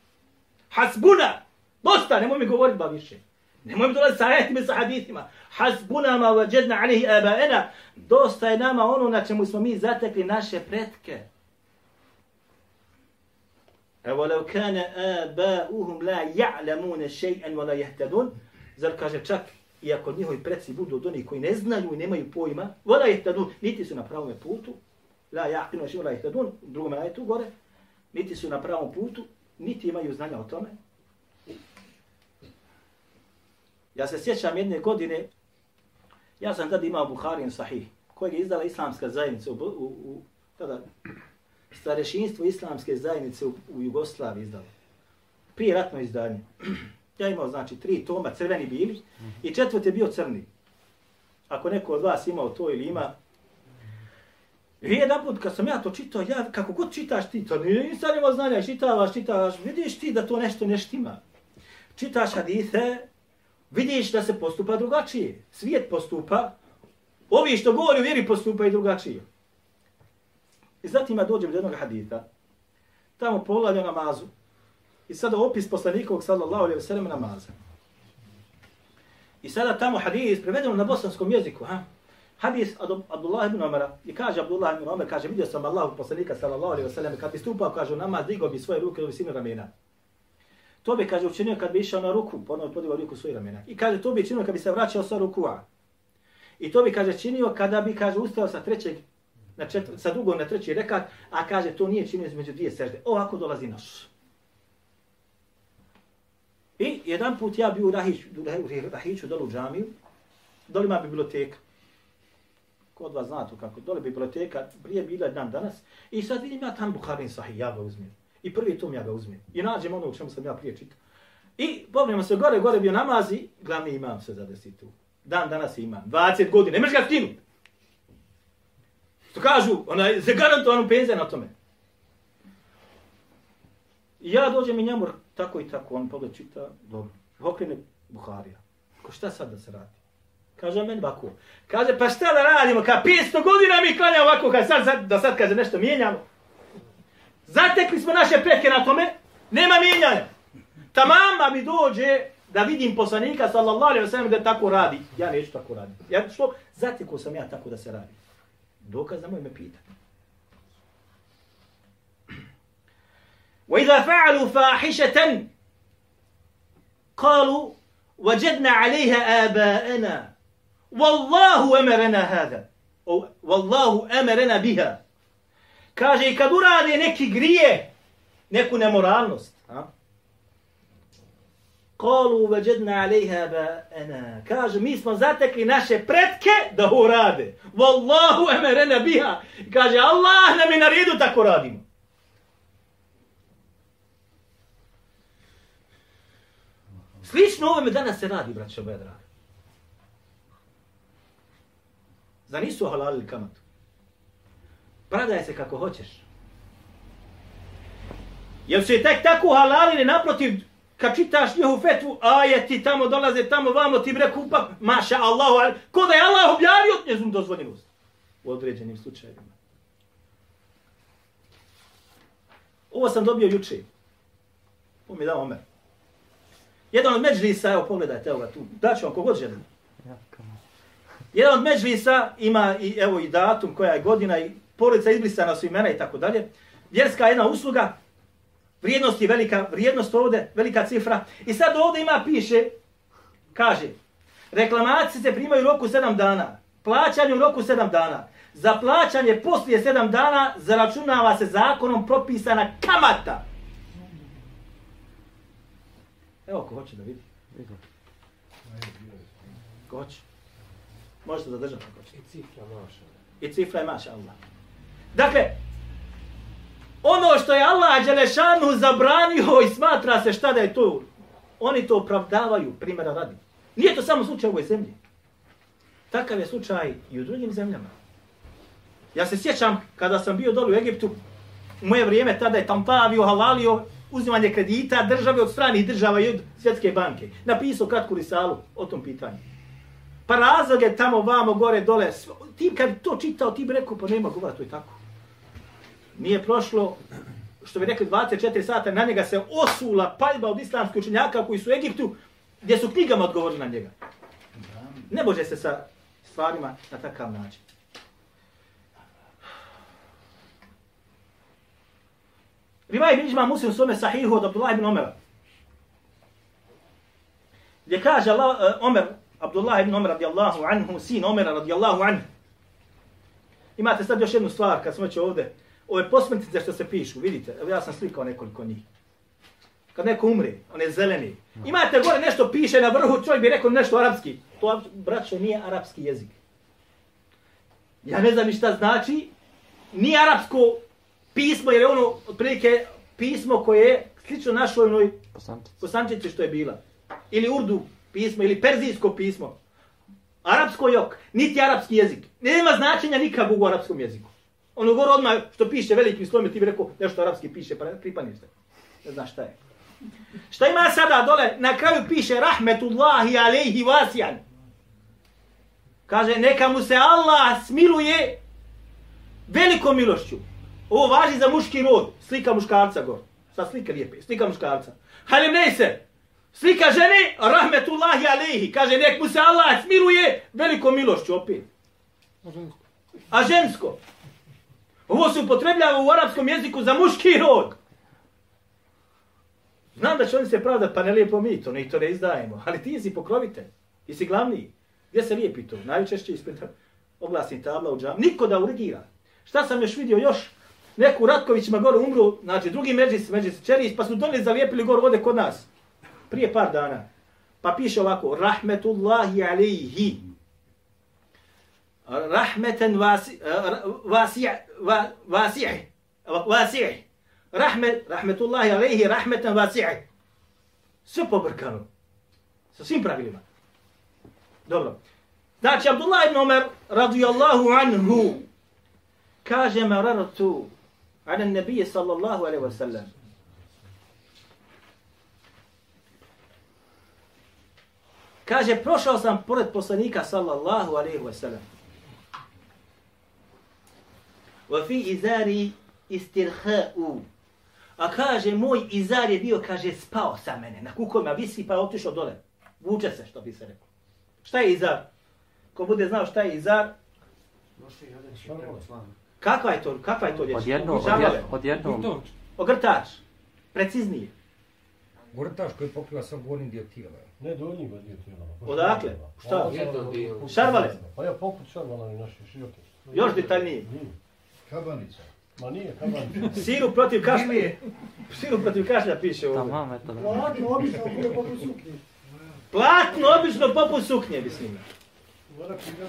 Hasbuna! Dosta, nemoj mi govoriti ba više. Nemoj mi dolaziti sa ajetima sa hadithima. Hasbuna ma veđedna alihi abaena. Dosta je nama ono na čemu smo mi zatekli naše predke. أولو كان آباؤهم لا يعلمون شيئا ولا يهتدون Zar kaže čak, i ako njihovi preci budu od onih koji ne znaju i nemaju pojma, vola je tadun, niti su na pravom putu, la jaqinu še vola je tadun, u drugom tu gore, niti su na pravom putu, niti imaju znanja o tome. Ja se sjećam jedne godine, ja sam tada imao Buharin sahih, kojeg je izdala islamska zajednica u, u, u tada, starešinstvo islamske zajednice u, u Jugoslaviji izdalo. Prije ratno izdanje. Ja imao, znači, tri toma, crveni bili, i četvrt je bio crni. Ako neko od vas imao to ili ima, I jedan put kad sam ja to čitao, ja kako god čitaš ti to, nisam imao znanja, čitavaš, čitavaš, vidiš ti da to nešto ne štima. Čitaš hadise, vidiš da se postupa drugačije. Svijet postupa, ovi što govori u vjeri postupa i drugačije. I zatim ja dođem do jednog hadita, tamo pogledam namazu, i sada opis poslanikovog sallallahu alaihi wa namaza. I sada tamo hadis prevedeno na bosanskom jeziku, ha? Hadis od Abdullah ibn Umara, i kaže Abdullah ibn Omar, kaže, vidio sam Allahu poslanika sallallahu alaihi ve sallam, kad bi stupao, kaže, namaz, digao bi svoje ruke u visinu ramena. To bi, kaže, učinio kad bi išao na ruku, ponovno podigao ruku svoje ramena. I kaže, to bi činio kad bi se vraćao sa rukua. I to bi, kaže, činio kada bi, kaže, ustao sa trećeg, na četvr, sa drugog na treći rekat, a kaže, to nije činio između dvije sežde. Ovako dolazi naš. I jedan put ja bio u Rahiću, u Rahiću dole u džamiju, dole ima biblioteka. Kod vas zna to kako, dole biblioteka, prije bila dan danas, i sad vidim ja tam Buharin sahih, ja ga uzmem. I prvi tom ja ga uzmem. I nađem ono u čemu sam ja prije čitao. I povrnemo se gore, gore bio namazi, glavni imam se za tu. Dan danas imam, 20 godina, ne možeš ga skinuti. To kažu, ona je zagarantovano penzija na tome. I ja dođem i njemu tako i tako, on pogled čita, dobro. Okrene Buharija. Ko šta sad da se radi? Kaže meni ovako. Kaže, pa šta da radimo? Ka 500 godina mi klanjamo ovako, kad sad, sad, da sad kaže nešto mijenjamo. Zatekli smo naše preke na tome, nema mijenjanja. Tamama mi dođe da vidim poslanika, sallallahu alaihi wa sallam, da tako radi. Ja neću tako raditi. Ja što? Zatekao sam ja tako da se radi. Dokaz da moj me pita. وإذا فعلوا فاحشة قالوا وجدنا عليها آباءنا والله أمرنا هذا والله أمرنا بها kaže i kad urade neki grije, neku nemoralnost, a? Kalu veđedna alejha ba'ana. Kaže, mi smo zatekli naše pretke da urade. Wallahu emerena biha. Kaže, Allah nam je naredu tako radimo. Slično ovome danas se radi, braćo moja draga. Za nisu halalili kamatu. Pradaj se kako hoćeš. Jel se tek tako halalili naprotiv, kad čitaš njihovu fetvu, ajeti tamo dolaze, tamo vamo ti bre kupa, maša Allahu, ko da je Allah objavio njezum dozvoljenost. U određenim slučajevima. Ovo sam dobio juče. Ovo mi je dao Omer. Jedan od međlisa, evo pogledajte, evo ga tu, daću vam kogod želim. Jedan od međlisa ima i, evo, i datum, koja je godina i porodica izbrisana su imena i tako dalje. Vjerska jedna usluga, vrijednost je velika, vrijednost ovde, velika cifra. I sad ovde ima, piše, kaže, reklamacije se primaju u roku 7 dana, plaćanje u roku 7 dana. Za plaćanje poslije 7 dana zaračunava se zakonom propisana kamata. Evo, ko hoće da vidi. Ko hoće. Možete zadržati ako hoće.
I cifra maša.
I cifra je maša Allah. Dakle, ono što je Allah Đelešanu zabranio i smatra se šta da je to, oni to opravdavaju, primjera radi. Nije to samo slučaj u ovoj zemlji. Takav je slučaj i u drugim zemljama. Ja se sjećam kada sam bio dole u Egiptu, u moje vrijeme tada je Tampavio halalio uzimanje kredita države od stranih država i od svjetske banke. Napisao kratku risalu o tom pitanju. Pa razloge tamo, vamo, gore, dole. Ti kad to čitao, ti bi rekao, pa nema govora, to je tako. Nije prošlo, što bi rekli, 24 sata, na njega se osula paljba od islamskih učenjaka koji su u Egiptu, gdje su knjigama odgovorili na njega. Ne može se sa stvarima na takav način. Rivaj bin Iđma Muslim svome sahihu od Abdullah ibn Omera. Gdje kaže Allah, uh, Omer, Abdullah ibn Omer radijallahu anhu, sin Omera radijallahu anhu. Imate sad još jednu stvar kad smo već ovdje. Ove posmrtice što se pišu, vidite, evo ja sam slikao nekoliko njih. Kad neko umre, on je zeleni. Imate gore nešto piše na vrhu, čovjek bi rekao nešto arapski. To, braćo, nije arapski jezik. Ja ne znam ni šta znači. ni arapsko pismo, jer je ono otprilike pismo koje je slično našoj onoj posančici što je bila. Ili urdu pismo, ili perzijsko pismo. Arapsko jok, niti arapski jezik. Nema značenja nikakvog u arapskom jeziku. Ono gore odmah što piše velikim slovima, ti bi rekao nešto arapski piše, pa pripaniš se. Ne znaš šta je. Šta ima sada dole? Na kraju piše rahmetullahi alejhi vasijan. Kaže, neka mu se Allah smiluje velikom milošću. Ovo važi za muški rod. Slika muškarca gore. Sa slika lijepe. Slika muškarca. Halim ne se. Slika žene, rahmetullahi alejhi. Kaže, nek mu se Allah smiluje veliko milošću. Opet. A žensko? Ovo se upotrebljava u arapskom jeziku za muški rod. Znam da će oni se pravda, pa ne lijepo mi to, ne, to ne izdajemo. Ali ti si pokrovitelj. Ti si glavni. Gdje se lijepi to? Najčešće ispred oglasni tabla u džam. Niko da urgira. Šta sam još vidio još? Neku Ratkovićima gore umru, znači drugi međis, međis Čerić, pa su donijeli zalijepili gore ovde kod nas. Prije par dana. Pa piše ovako, rahmetullahi alejhi. Rahmeten vasi, vasi, vasi, vasi, rahmet, rahmetullahi alejhi, rahmeten vasi. Sve pobrkano. Sa svim pravilima. Dobro. Znači, Abdullah ibn Omer, radijallahu anhu, kaže mararatu ala nabije sallallahu alaihi wa sallam. Kaže, prošao sam pored poslanika sallallahu alaihi wa sallam. Wa fi izari istirha'u. A kaže, moj izar je bio, kaže, spao sa mene. Na kukovima visi pa je otišao dole. Vuče se, što bi se rekao. Šta je izar? Ko bude znao šta je izar? Nosi jedan šarvat. Kakva je to? Kakva je to riječ?
Odjedno, odjedno, odjedno.
Ogrtač. Preciznije.
Gortaš koji pokriva sam gornji dio tijela.
Ne donji dio tijela.
Odakle? Šta? Šarvale?
Pa ja poput šarvala i naše široke.
Još detaljnije.
Nije.
Kabanica.
Ma nije kabanica. <laughs>
Siru protiv kašlja. Siru protiv kašlja piše ovdje.
Tamam, eto.
Platno, obično, poput suknje.
Platno obično poput suknje, mislim.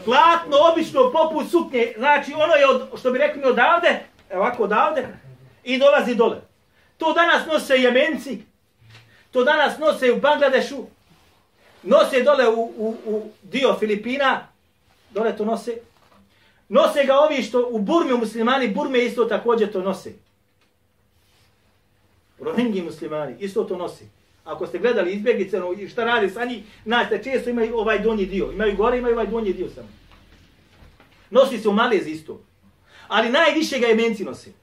Platno obično poput suknje. Znači ono je, od, što bi rekli odavde, e, ovako odavde, i dolazi dole. To danas nose jemenci, to danas nose u Bangladešu, nose dole u, u, u dio Filipina, dole to nose. Nose ga ovi što u Burmi, muslimani, Burme isto također to nose. Rohingi muslimani isto to nosi. Ako ste gledali izbjeglice, no, i šta radi sa njih, znate, često imaju ovaj donji dio. Imaju gore, imaju ovaj donji dio samo. Nosi se u Malez isto. Ali najviše ga jemenci nosi.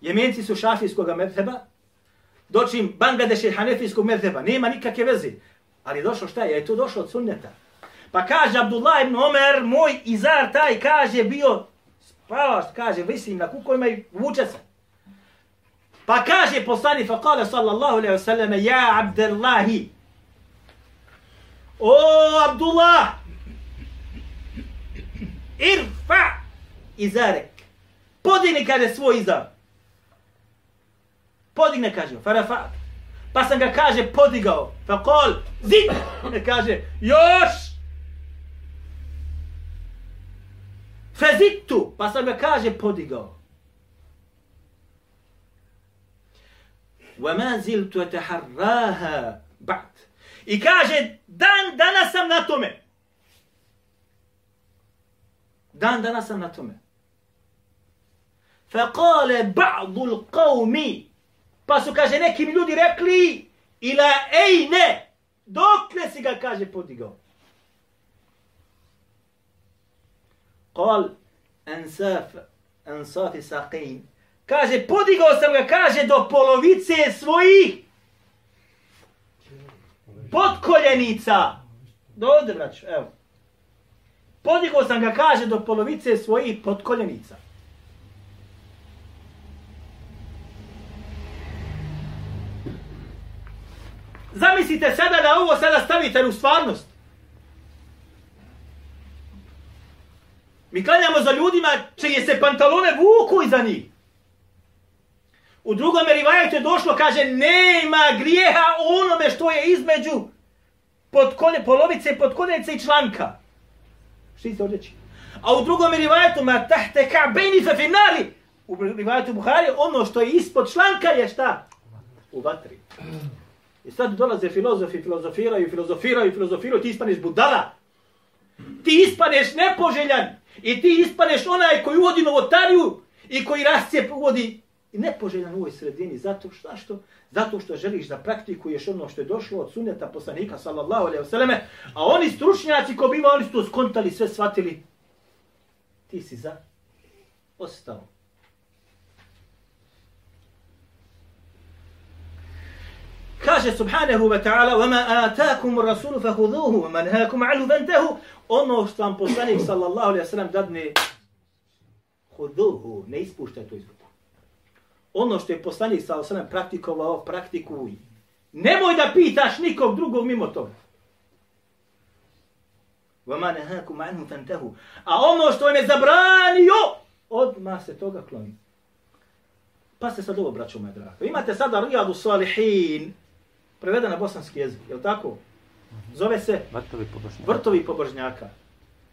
Jemenci su šafijskog medheba, dočim Bangladeš je hanefijskog medheba. Nema nikakve veze. Ali došlo šta je? Je to došlo od sunneta. Pa kaže Abdullah ibn Omer, moj izar taj kaže bio spavaš, kaže, visim na kukovima i vuče se. Pa kaže poslani fa kale sallallahu alaihi wasallam, ja Abdullahi, o Abdullah, irfa izarek. Podigne, kaže, svoj izar. Podigne, kaže, farafa. Pa sam ga, kaže, podigao. Fa kol, zid, kaže, još. Fezitu, pa sam ga, kaže, podigao. وما زلت أتحراها بعد I kaže, dan danas sam na tome. Dan danas sam na tome. فقال بعض القوم Pa su, kaže, neki mi ljudi rekli, ila ejne, dokle si ga, kaže, podigao. قال أنساف أنصاف ساقين Kaže, podigao sam ga, kaže, do polovice svojih potkoljenica. Do ovdje, braću, evo. Podigao sam ga, kaže, do polovice svojih potkoljenica. Zamislite sada da ovo sada stavite u stvarnost. Mi klanjamo za ljudima čije se pantalone vuku iza njih. U drugom rivajetu je došlo, kaže, nema grijeha onome što je između pod kolje, polovice, pod koljenice i članka. Što se odreći? A u drugom rivajetu, ma tahte ka benife finali, u rivajetu Buhari, ono što je ispod članka je šta? U vatri. I sad dolaze filozofi, filozofiraju, filozofiraju, filozofiraju, ti ispaneš budala. Ti ispaneš nepoželjan. I ti ispaneš onaj koji uvodi novotariju i koji rascijep uvodi i nepoželjan u ovoj sredini. Zato što, što? Zato što želiš da praktikuješ ono što je došlo od sunneta poslanika sallallahu alaihi vseleme, a oni stručnjaci ko biva, oni su to skontali, sve shvatili. Ti si za ostao. Kaže subhanahu wa ta'ala وَمَا آتَاكُمُ الرَّسُولُ فَهُذُوهُ وَمَا نَهَاكُمْ عَلُوا فَانْتَهُ Ono što vam poslanik sallallahu alaihi wa sallam dadne huduhu, ne ispuštaj to iz ruku. Ono što je poslanik sallallahu alaihi wa sallam praktikovao, praktikuj. Nemoj da pitaš nikog drugog mimo toga. وَمَا نَهَاكُمْ عَنْهُ فَانْتَهُ A ono što vam je zabranio, odmah se toga kloni. Pa se sad ovo, braćo moje drago. Imate sada Rijadu Salihin, preveden na bosanski jezik, je li tako? Zove se
Vrtovi pobožnjaka.
Vrtovi pobožnjaka.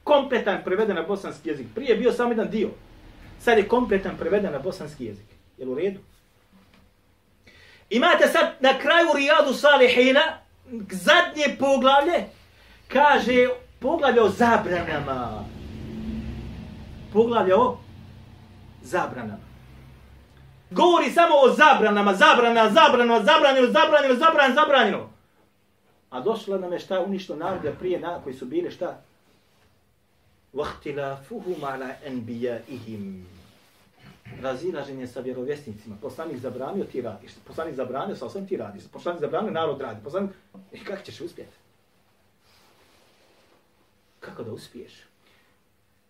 Kompletan preveden na bosanski jezik. Prije je bio samo jedan dio. Sad je kompletan preveden na bosanski jezik. Jel u redu? Imate sad na kraju Rijadu Salihina, zadnje poglavlje, kaže poglavlje o zabranama. Poglavlje o zabranama. Govori samo o zabranama, zabrana, zabrano, zabranjeno, zabranjeno, zabranjeno, zabranjeno. A došla nam je šta uništo narode prije na koji su bili šta? Vahtilafuhum ala enbijaihim. Razilaženje sa vjerovjesnicima. Poslanik zabranio, ti radiš. Poslanik zabranio, sa osam ti radiš. Poslanik zabranio, narod radi. Poslanik... I kako ćeš uspjeti? Kako da uspiješ?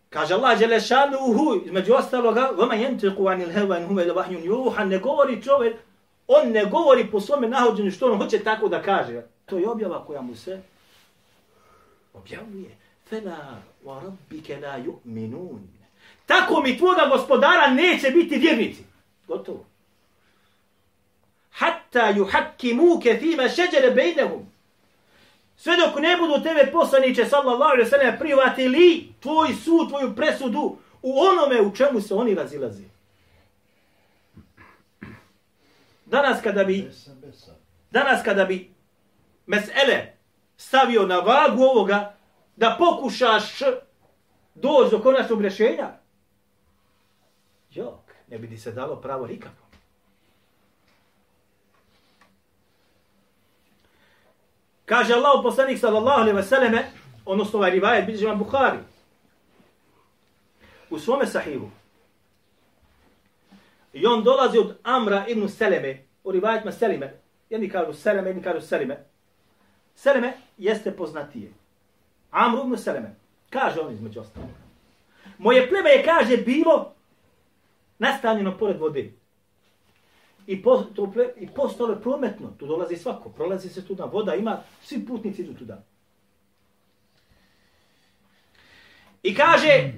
Kaže Allah Đelešanuhu, šanuhu između ostaloga: vama jentiku anil hawa in hume illa juha. Ne govori čovjek, on ne govori po svome nahođenju što on hoće tako da kaže. To je objava koja mu se objavljuje. Fela wa rabbika la yu'minun. Tako mi tvoga gospodara neće biti vjernici. Gotovo. Hatta yuhakkimuke fima shajara bainahum. Sve dok ne budu tebe poslaniće, sallallahu alaihi sallam, privatili tvoj sud, tvoju presudu u onome u čemu se oni razilazi. Danas kada bi, danas kada bi mesele stavio na vagu ovoga, da pokušaš doći do konačnog rješenja, jok, ne bi ti se dalo pravo nikako. Kaže Allah poslanik sallallahu alaihi ve selleme, odnosno ovaj rivajet bilježi vam Bukhari, u svome sahihu. I on dolazi od Amra ibn Seleme, u rivajetima Selime, jedni kažu Seleme, jedni kažu Selime. Seleme jeste poznatije. Amr ibn Seleme, kaže on između ostalog. Moje pleme je, kaže, bilo nastanjeno pored vode. I, po, tople, i postalo je prometno. Tu dolazi svako. Prolazi se tu na voda. Ima, svi putnici idu tuda. I kaže,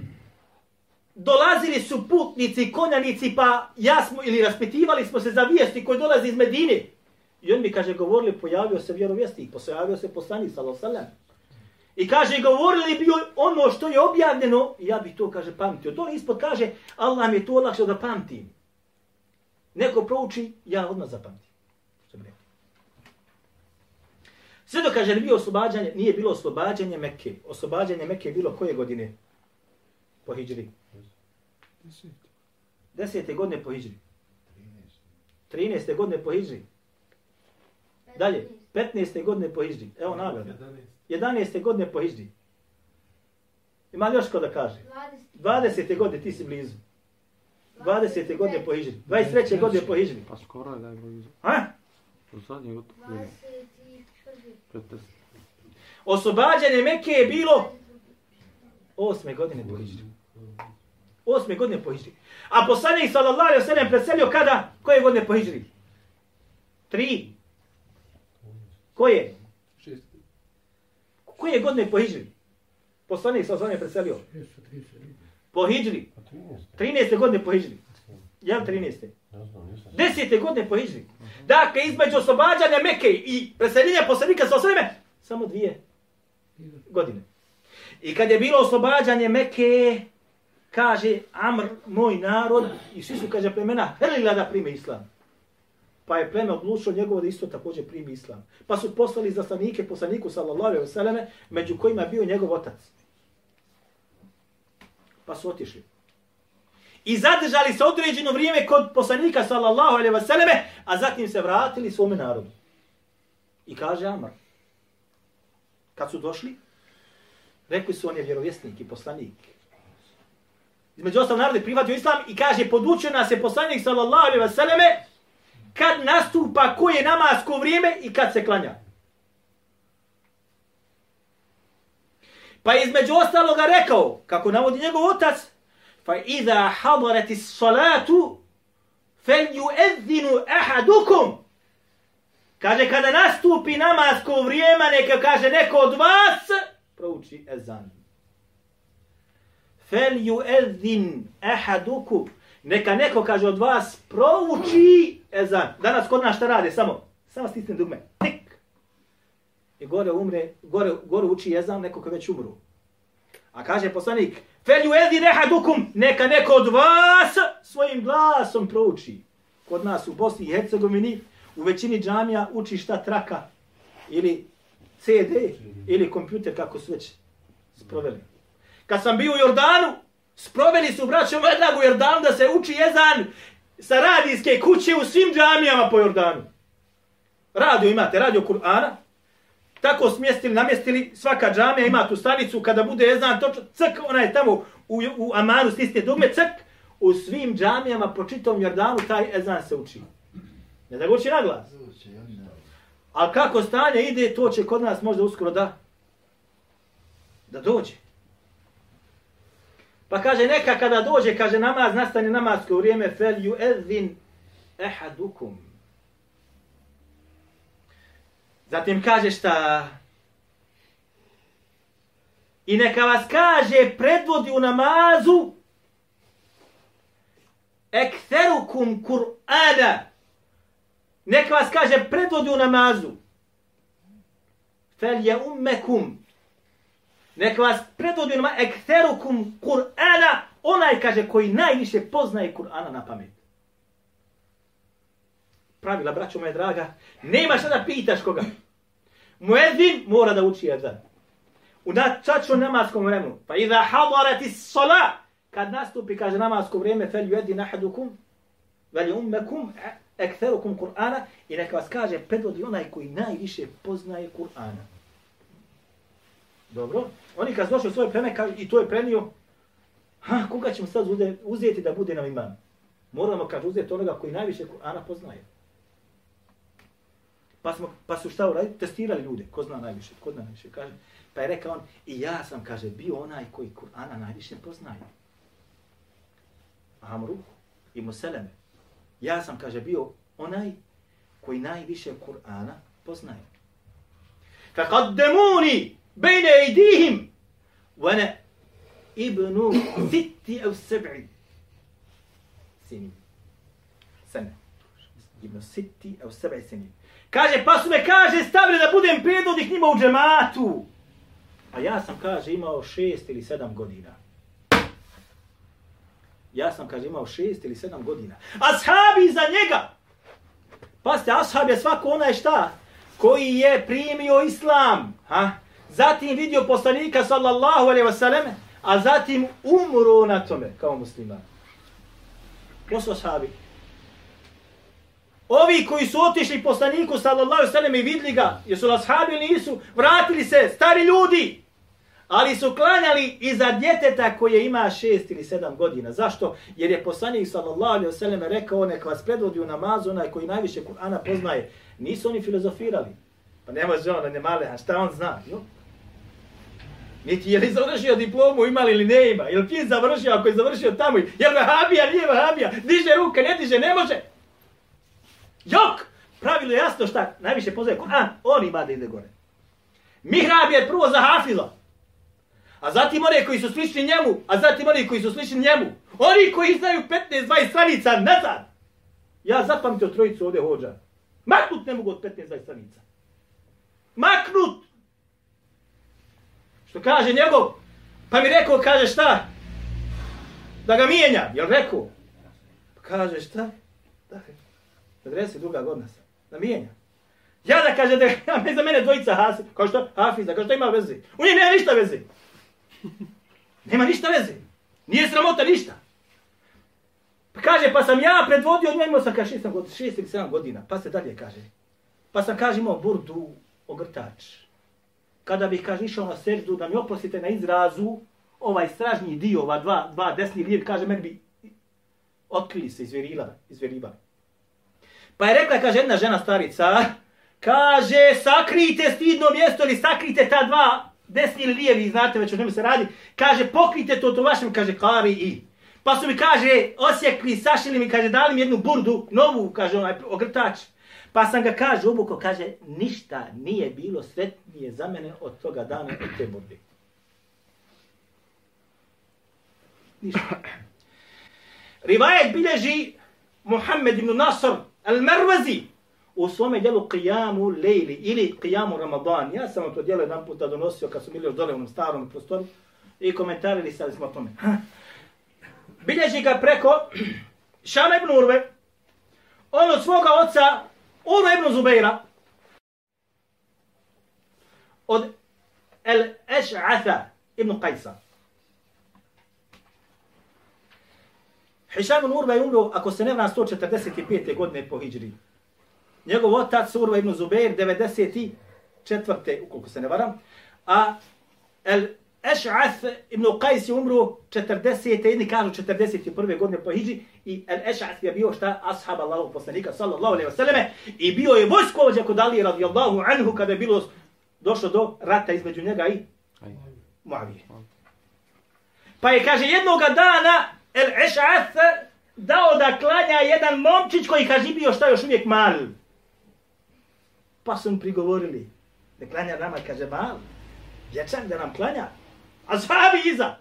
dolazili su putnici, konjanici, pa ja smo, ili raspitivali smo se za vijesti koji dolazi iz Medine. I on mi kaže, govorili, pojavio se vjerovijesti, pojavio se poslanik, sallam. I kaže, govorili bi ono što je objavljeno, ja bi to, kaže, pamtio. Dole ispod kaže, Allah mi je to olakšao da pamtim. Neko prouči, ja odmah zapamtim. Što bi rekao. Sve dok kaže, bio oslobađanje, nije bilo oslobađanje Mekke. Oslobađanje Mekke je bilo koje godine? Po Hidžri. Desete godine po Hidžri. 13. godine po Hidžri. Dalje, 15. godine po Hidžri. Evo nagrada. 11. godine po hijđri. Ima li još ko da kaže? 20. godine ti si blizu. 20. godine po hijđri. 23. godine po hijđri.
Pa skoro je da je blizu.
A?
U zadnje gotovo. 15.
Oslobađanje Mekke je bilo 8. godine po hijđri. 8. godine po hijđri. A poslanik sallallahu alejhi ve sellem preselio kada? Koje godine po hijđri? 3. Koje? Koje godine po hijđri? Poslanik sa alejhi preselio. Po hijđri. 13. godine po hijđri. Jel 13. 10. godine po hijđri. Dakle, između oslobađanja Mekke i preseljenja poslanika sa osreme, samo dvije godine. I kad je bilo oslobađanje Mekke, kaže Amr, moj narod, i svi su, kaže, plemena, hrlila da prime islam. Pa je pleme odlučilo njegovo da isto također primi islam. Pa su poslali zaslanike poslaniku, sallallahu alaihi ve selleme, među kojima je bio njegov otac. Pa su otišli. I zadržali se određeno vrijeme kod poslanika sallallahu alaihi selleme, a zatim se vratili svome narodu. I kaže Amar, kad su došli, rekli su on je vjerovjesnik i poslanik. Između ostalog narod je prihvatio islam i kaže, podučio nas je poslanik sallallahu alaihi selleme kad nastupa koje namasko vrijeme i kad se klanja. Pa između ostaloga rekao, kako navodi njegov otac, fa iza hadarati salatu fel ju ahadukum. Kaže, kada nastupi namasko vrijeme, neka kaže neko od vas, prouči ezan. Fel ju ahadukum. Neka neko kaže od vas, prouči ezan. Danas kod nas šta rade? Samo, samo stisne dugme. Tik. I gore umre, gore, gore uči ezan, neko ko već umru. A kaže poslanik, Felju edi nehadukum, neka neko od vas svojim glasom prouči. Kod nas u Bosni i Hercegovini u većini džamija uči šta traka ili CD ili kompjuter kako su već sproveli. Kad sam bio u Jordanu, sproveli su braćom Vedrag u Jordanu da se uči jezan sa radijske kuće u svim džamijama po Jordanu. Radio imate, radio Kur'ana, tako smjestili, namjestili, svaka džamija ima tu stanicu, kada bude ezan, točno, ck, ona je tamo u, u Amanu, stisne dugme, ck, u svim džamijama po čitom Jordanu taj ezan se uči. Ne da ga uči na glas. A kako stanje ide, to će kod nas možda uskoro da da dođe. Pa kaže, neka kada dođe, kaže, namaz, nastane namazko vrijeme, fel ju ezin ehadukum. Zatim kaže šta? I neka vas kaže, predvodi u namazu, ektherukum Kur'ana. Neka vas kaže, predvodi u namazu. Fel je ummekum. Nek vas predvodi u namazu, ektherukum Kur'ana. Onaj kaže, koji najviše poznaje Kur'ana na pamet pravila, braćo moje draga, nema šta da pitaš koga. Muedzin mora da uči jedan. U načaču namaskom vremenu. Pa iza hadarati sola, kad nastupi, kaže namasko vrijeme, fel juedi nahadukum, veli ummekum, e, ektherukum Kur'ana, i neka vas kaže, predvodi onaj koji najviše poznaje Kur'ana. Dobro? Oni kad došli u svoje pleme, i to je prenio, ha, koga ćemo sad uzeti da bude nam imam? Moramo, kaže, uzeti onoga koji najviše Kur'ana poznaje. Pa, smo, pa su šta uradili? Testirali ljude. Ko zna najviše? Ko zna najviše? Kaže. Pa je rekao on, i ja sam, kaže, bio onaj koji Kur'ana najviše poznaje. Amru i Museleme. Ja sam, kaže, bio onaj koji najviše Kur'ana poznaje. Faqaddemuni bejne ejdihim vana ibnu sitti au seb'i sinin. Sene. Ibnu sitti au seb'i sinin. Kaže, pa su me, kaže, stavili da budem predvodnik njima u džematu. A ja sam, kaže, imao šest ili sedam godina. Ja sam, kaže, imao šest ili sedam godina. Ashabi za njega. Pazite, ashab je svako onaj šta? Koji je primio islam. Ha? Zatim vidio poslanika, sallallahu alaihi wasallam, a zatim umro na tome, kao musliman. Ko su ashabi? Ovi koji su otišli poslaniku sallallahu sallam i vidli ga, jesu ashabi ili nisu, vratili se, stari ljudi, ali su klanjali iza djeteta koje ima šest ili sedam godina. Zašto? Jer je poslanik sallallahu sallam rekao, nek vas predvodi u namazu, onaj koji najviše Kur'ana poznaje. Nisu oni filozofirali. Pa ne može on, ne male, a šta on zna? Jo? Niti je li završio diplomu, ima li ili ne ima? Je li fin završio, ako je završio tamo? Je li vahabija, nije vahabija? Diže ruke, ne diže, ne može. Jok! Pravilo je jasno šta najviše poznaje Kur'an, on ima da ide gore. Mihrab je prvo za hafiza. A zatim one koji su slični njemu, a zatim oni koji su slični njemu. Oni koji znaju 15-20 stranica nazad. Ja zapamtio trojicu ovdje hođa. Maknut ne mogu od 15-20 stranica. Maknut! Što kaže njegov? Pa mi rekao, kaže šta? Da ga mijenja. Jel rekao? Pa kaže šta? Da, 40 druga godina sam. Da mijenja. Ja da kaže da ja, za mene dvojica hasi, kao što hafiza, kao što ima veze. U njih nema ništa veze. Nema ništa veze. Nije sramota ništa. Pa kaže, pa sam ja predvodio, njoj imao sam kaže šest, god, šest ili sedam godina. Pa se dalje kaže. Pa sam kaže imao burdu ogrtač. Kada bih kaže išao na seždu da mi oprostite na izrazu, ovaj stražnji dio, ova dva, dva desni lijevi, kaže, meni bi otkrili se, izverila, izveriba. Pa je rekla, kaže, jedna žena starica, kaže, sakrijte stidno mjesto ili sakrijte ta dva desni ili lijevi, znate već o čemu se radi, kaže, pokrijte to to vašem, kaže, kari i. Pa su mi, kaže, osjekli, sašili mi, kaže, dali mi jednu burdu, novu, kaže, onaj ogrtač. Pa sam ga, kaže, obuko, kaže, ništa nije bilo sretnije za mene od toga dana od te borbe. Ništa. Rivajet bilježi Muhammed ibn Nasr al-Marwazi u svome djelu Qiyamu Lejli ili Qiyamu Ramadan. Ja sam to djelo jedan puta donosio kad su bili još dole u onom starom prostoru i komentarili sad smo o tome. Bilježi ga preko <clears throat> Šama ibn Urve, on od svoga oca Urve ibn Zubeira, od El Eš'atha ibn Qajsa. Hišam ibn Urva je umro, ako se ne vna, 145. godine po Hidžri. Njegov otac Urva ibn Zubeir, 94. ukoliko se ne varam. A El Eš'ath ibn Qajs je umro 40. jedni kažu 41. godine po Hidži I El Eš'ath je bio šta? Ashab Allahog poslanika, sallallahu alaihi wasallam. I bio je vojskovođa kod Ali radijallahu anhu kada je bilo došlo do rata između njega i Muavije. Pa je, kaže, jednoga dana El Eš'ath dao da klanja jedan momčić koji kaže bio šta još uvijek mal. Pa su mu prigovorili. Da klanja nama, kaže mal. Dječan da nam klanja. A iza.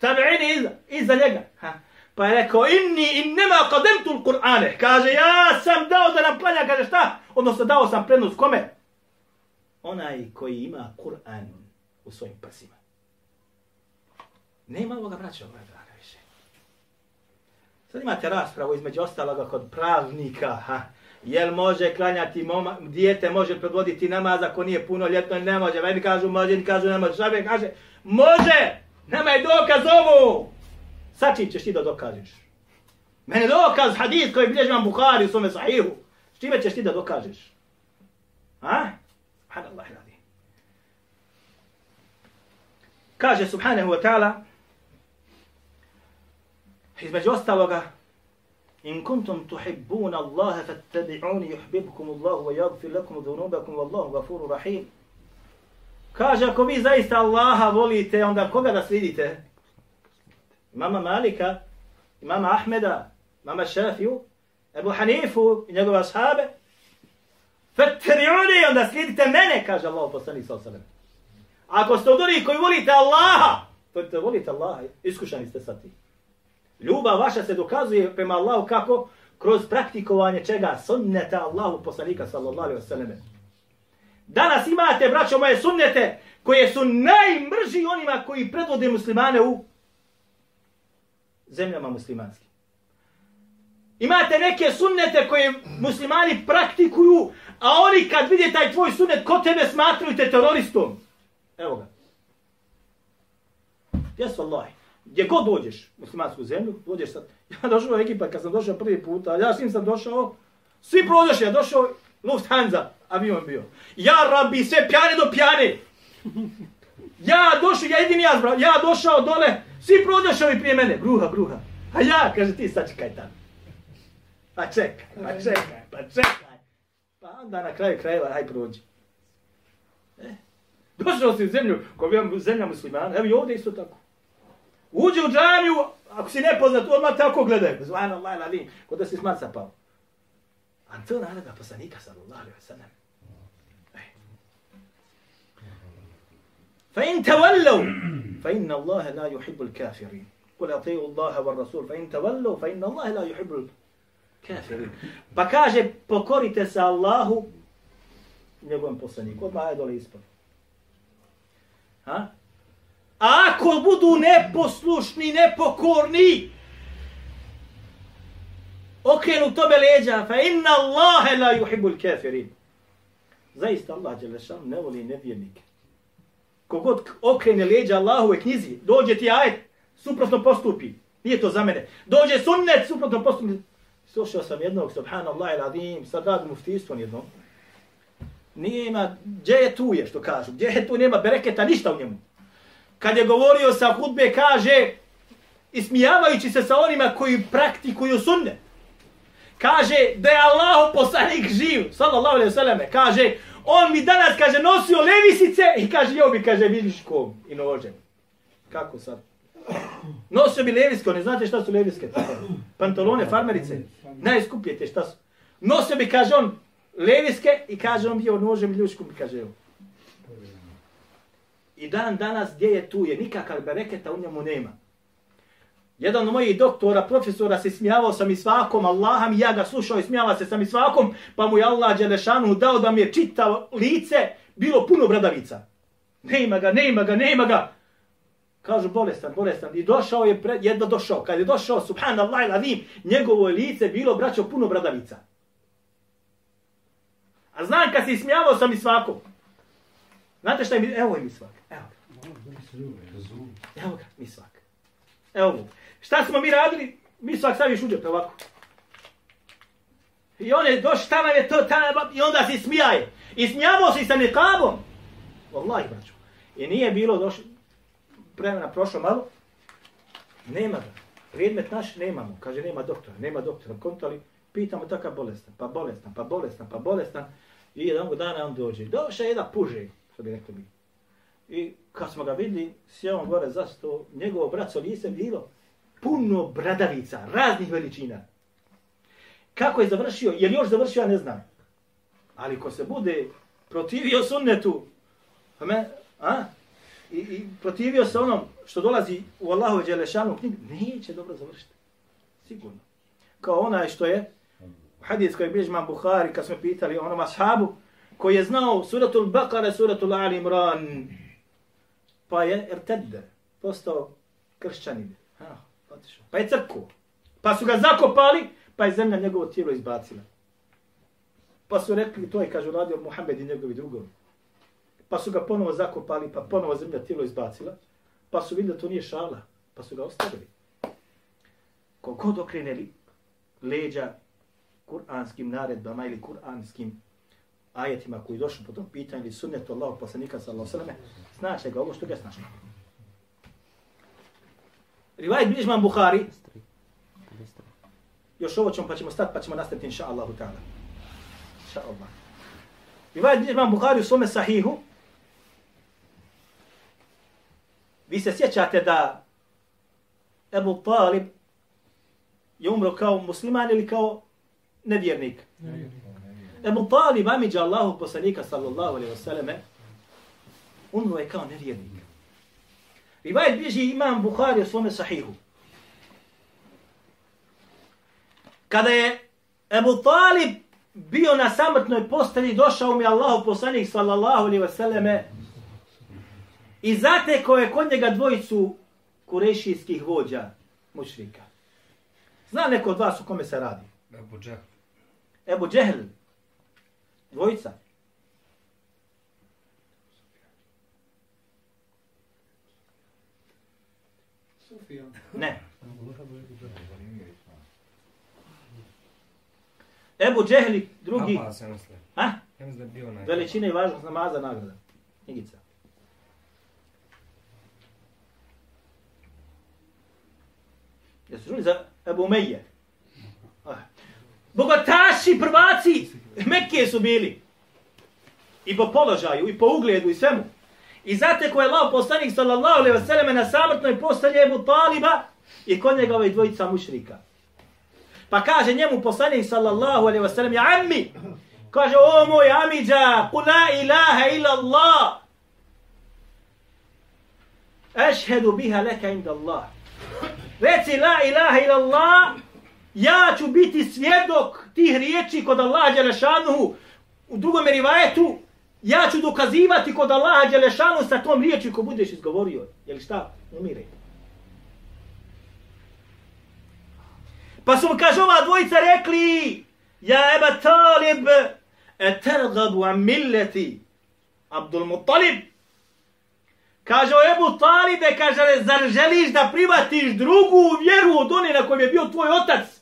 Tabi'ini iza. Iza njega. Ha. Pa je rekao, inni innema qademtu l'Qur'ane. Kaže, ja sam dao da nam klanja, kaže šta? Odnosno dao sam prednost kome? Onaj koji ima Kur'an u svojim prsima. Nema ovoga braća, ovoga draga više. Sad imate raspravu između ostaloga kod pravnika, ha. Jel može klanjati moma, dijete može predvoditi namaz ako nije puno ljetno, ne može. Meni kažu može, kažu ne može. Šabe kaže, može! Nama je dokaz ovu! Sad čim ćeš ti da dokažeš? Mene dokaz hadis koji bilježi vam Bukhari u svome sahihu. S čime ćeš ti da dokažeš? A? Ha? Subhanallah radi. Kaže subhanahu wa ta'ala između ostaloga In kuntum tuhibbun Allaha fattabi'uni yuhibbukum Allahu wa yaghfir lakum dhunubakum wallahu ghafurur rahim. Kaže ako vi zaista Allaha volite, onda koga da svidite? Mama Malika, mama Ahmeda, mama Šafiju, Ebu Hanifu i njegove ashabe. Fattabi'uni, onda slijedite mene, kaže Allah poslani sallallahu osanem. Ako ste od onih koji volite Allaha, to je volite Allaha, iskušani ste sa tim. Ljubav vaša se dokazuje prema Allahu kako? Kroz praktikovanje čega? Sunneta Allahu poslanika sallallahu alaihi wasallam. Danas imate, braćo moje, sunnete koje su najmrži onima koji predvode muslimane u zemljama muslimanskim. Imate neke sunnete koje muslimani praktikuju, a oni kad vide taj tvoj sunnet, ko tebe smatruju te teroristom? Evo ga. Jesu Allahi gdje god dođeš u muslimansku zemlju, dođeš sad, <laughs> ja došao u Egipat kad sam došao prvi put, a ja s njim sam došao, svi prođeš, ja došao, Lufthansa, avion bio. Ja rabi, sve pjane do pjane. Ja došao, ja jedini ja zbrao, ja došao dole, svi prođeš prije mene, bruha, bruha. A ja, kaže ti, sad čekaj tamo. Pa čekaj, pa čekaj, pa čekaj. Pa onda na kraju krajeva, aj prođi. E? Došao si u zemlju, koja je zemlja muslimana, evo i ovdje isto tako. Uđe u džamiju, ako si nepoznat, odmah tako gledaj. Zvan Allah, lalim, kod da si smaca pao. A to naredba poslanika, sallallahu alaihi wa sallam. فإن تولوا فإن الله لا يحب الكافرين قل أطيعوا الله والرسول فإن تولوا فإن الله لا يحب الكافرين Pa kaže, pokorite se Allahu, njegovom poslaniku. Odmah je dole ispod. Ha? A ako budu neposlušni, nepokorni, okrenu tome leđa, fa inna Allahe la yuhibbul kafirin. Zaista Allah Đelešan ne voli nevjernike. Kogod okrene leđa Allahove knjizi, dođe ti ajet, suprotno postupi. Nije to za mene. Dođe sunnet, suprotno postupi. Slušao sam jednog, subhanallah il adim, sad radim muftijstvom jednom. Nije ima, gdje je tu je, što kažu, gdje je tu, nema bereketa, ništa u njemu. Kad je govorio sa hudbe, kaže, ismijavajući se sa onima koji praktikuju sunnet. Kaže da je Allah poslanik živ, sallallahu alaihi sallam, kaže, on mi danas, kaže, nosio levisice i kaže, jo bi, kaže, vidiškom i nožem. Kako sad? Nosio bi leviske, ne znate šta su leviske? Pantalone, farmerice, najskuplje te šta su. Nosio bi, kaže on, leviske i kaže on bio nožem i ljuškom, kaže evo. I dan danas gdje je tu je, nikakav bereketa u njemu nema. Jedan od mojih doktora, profesora se smijavao sa mi svakom, Allaham i ja ga slušao i smijava se sa mi svakom, pa mu je Allah Đelešanu dao da mi je čitao lice, bilo puno bradavica. Nema ga, nema ga, nema ga. Kažu bolestan, bolestan. I došao je, pred, jedno došao. Kad je došao, subhanallah i ladim, njegovo lice bilo, braćo, puno bradavica. A znam kad se smijavao sa mi svakom. Znate šta je mi, evo je mi svak. Evo ga. Evo ga, mi svak. Evo mu. Šta smo mi radili? Mi svak staviš u džep, ovako. I on je došao, tamo je to, tamo i onda se smijaje. I smijavao se sa nekabom. Wallahi, braću. I nije bilo došlo, vremena prošlo malo, nema ga. Predmet naš nemamo. Kaže, nema doktora, nema doktora. Kontali, pitamo takav bolestan, pa bolestan, pa bolestan, pa bolestan. I jednog dana on dođe. Došao je da puže, što bi rekli mi. I kad smo ga vidli, sjeo on gore za sto, njegovo braco lice bilo puno bradavica, raznih veličina. Kako je završio, je li još završio, ja ne znam. Ali ko se bude protivio sunnetu, me, a? I, I protivio se onom što dolazi u Allahu Đelešanu knjigu, neće dobro završiti. Sigurno. Kao onaj što je, u hadijskoj koji bilježi Buhari, kad smo pitali onom ashabu, koji je znao suratul Baqara, suratul Ali Imran, pa je ertedde, postao kršćanin. Ha, otišao. Pa je crkvu. Pa su ga zakopali, pa je zemlja njegovo tijelo izbacila. Pa su rekli, to je, kažu, radio Muhammed i njegovi drugovi. Pa su ga ponovo zakopali, pa ponovo zemlja tijelo izbacila. Pa su vidjeli da to nije šala, pa su ga ostavili. Kogod okreneli leđa kuranskim naredbama ili kuranskim ajetima koji došli po tom pitanju ili sunnetu Allahu poslanika sallallahu alejhi ve selleme, znači ga ovo što ga snašlo. Rivaj Bižman Buhari, još ovo ćemo pa ćemo stati pa ćemo nastaviti inša Allahu ta'ala. Inša Allah. Rivaj Bižman Buhari u svome sahihu, vi se sjećate da Ebu Talib je umro kao musliman ili kao nevjernik? Ebu Talib, amiđa Allahu poslanika sallallahu alaihi wa sallame, umro je kao nevjernik. Rivajet bježi imam Bukhari u svome sahihu. Kada je Ebu Talib bio na samrtnoj postelji, došao mi Allahu poslanik sallallahu alaihi wa sallame i zateko je kod njega dvojicu kurešijskih vođa mušrika. Zna neko od vas u kome se radi?
Ebu Džehl.
Ebu Džehl. Dvojica.
Sufija.
Ne. Ebu Džehli, drugi. Ha?
Ja mislim da je bio onaj...
Veličina i važnost namaza nagrada. Knjigica. Jesu čuli za Ebu Umeje? Ah. Bogataši, prvaci, Mekke su bili. I po položaju, i po ugledu, i svemu. I zate ko je lao poslanik sallallahu alaihi vseleme na samrtnoj postelje Ebu Taliba i kod njega ovaj dvojica mušrika. Pa kaže njemu poslanik sallallahu alaihi vseleme, ja ammi, kaže, o moj amidža, ku la ilaha illa Allah, ešhedu biha leka inda Allah. Reci la ilaha ila Allah, ja ću biti svjedok tih riječi kod Allaha Đelešanuhu u drugom rivajetu, ja ću dokazivati kod Allaha Đelešanuhu sa tom riječi ko budeš izgovorio. Jel šta? Umire. Pa su mu, kaže, ova dvojica rekli, ja eba talib, e tergabu am milleti, Abdul Muttalib, Kaže o Ebu Talibe, kaže, zar želiš da privatiš drugu vjeru od one na kojem je bio tvoj otac?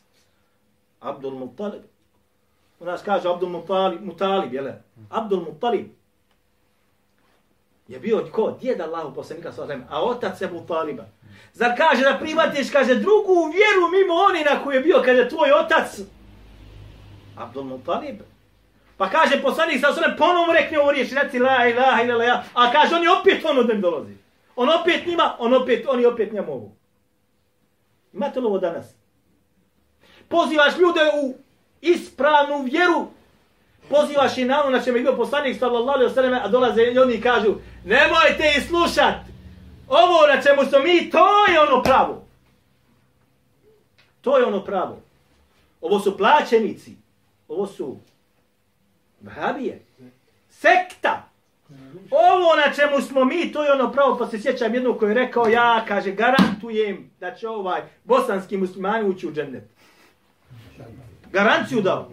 Abdul Muttalib. U nas kaže Abdul Muttalib, Muttalib jel? Abdul Muttalib. Je bio ko? Djed Allahu poslanika sallam, a otac Ebu Taliba. Zar kaže da privatiš, kaže, drugu vjeru mimo oni na koju je bio, kaže, tvoj otac? Abdul Muttalib. Pa kaže poslanik sa osvrame, ponovno rekne ovo riječ, reci la ilaha ila la a kaže, oni opet ono da dolazi. On opet njima, on opet, oni opet njemu mogu. Imate li ovo danas? Pozivaš ljude u ispravnu vjeru, pozivaš i na ono na čemu je bio poslanik sallallahu alaihi sallam, a dolaze i oni kažu, nemojte ih slušat, ovo na čemu smo mi, to je ono pravo. To je ono pravo. Ovo su plaćenici, ovo su Vahabije. Sekta. Ovo na čemu smo mi, to je ono pravo, pa se sjećam jednog koji je rekao, ja, kaže, garantujem da će ovaj bosanski muslimani ući u džennet. Garanciju dao.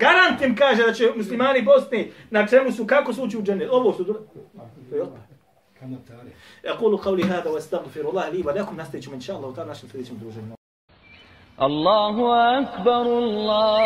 Garantim kaže da će muslimani Bosne, na čemu su, kako su ući u džennet. Ovo su, to je otpad. أقول قولي هذا واستغفر الله لي ولكم نستجم إن شاء الله وتعالى نشوف في الدروج
الله أكبر الله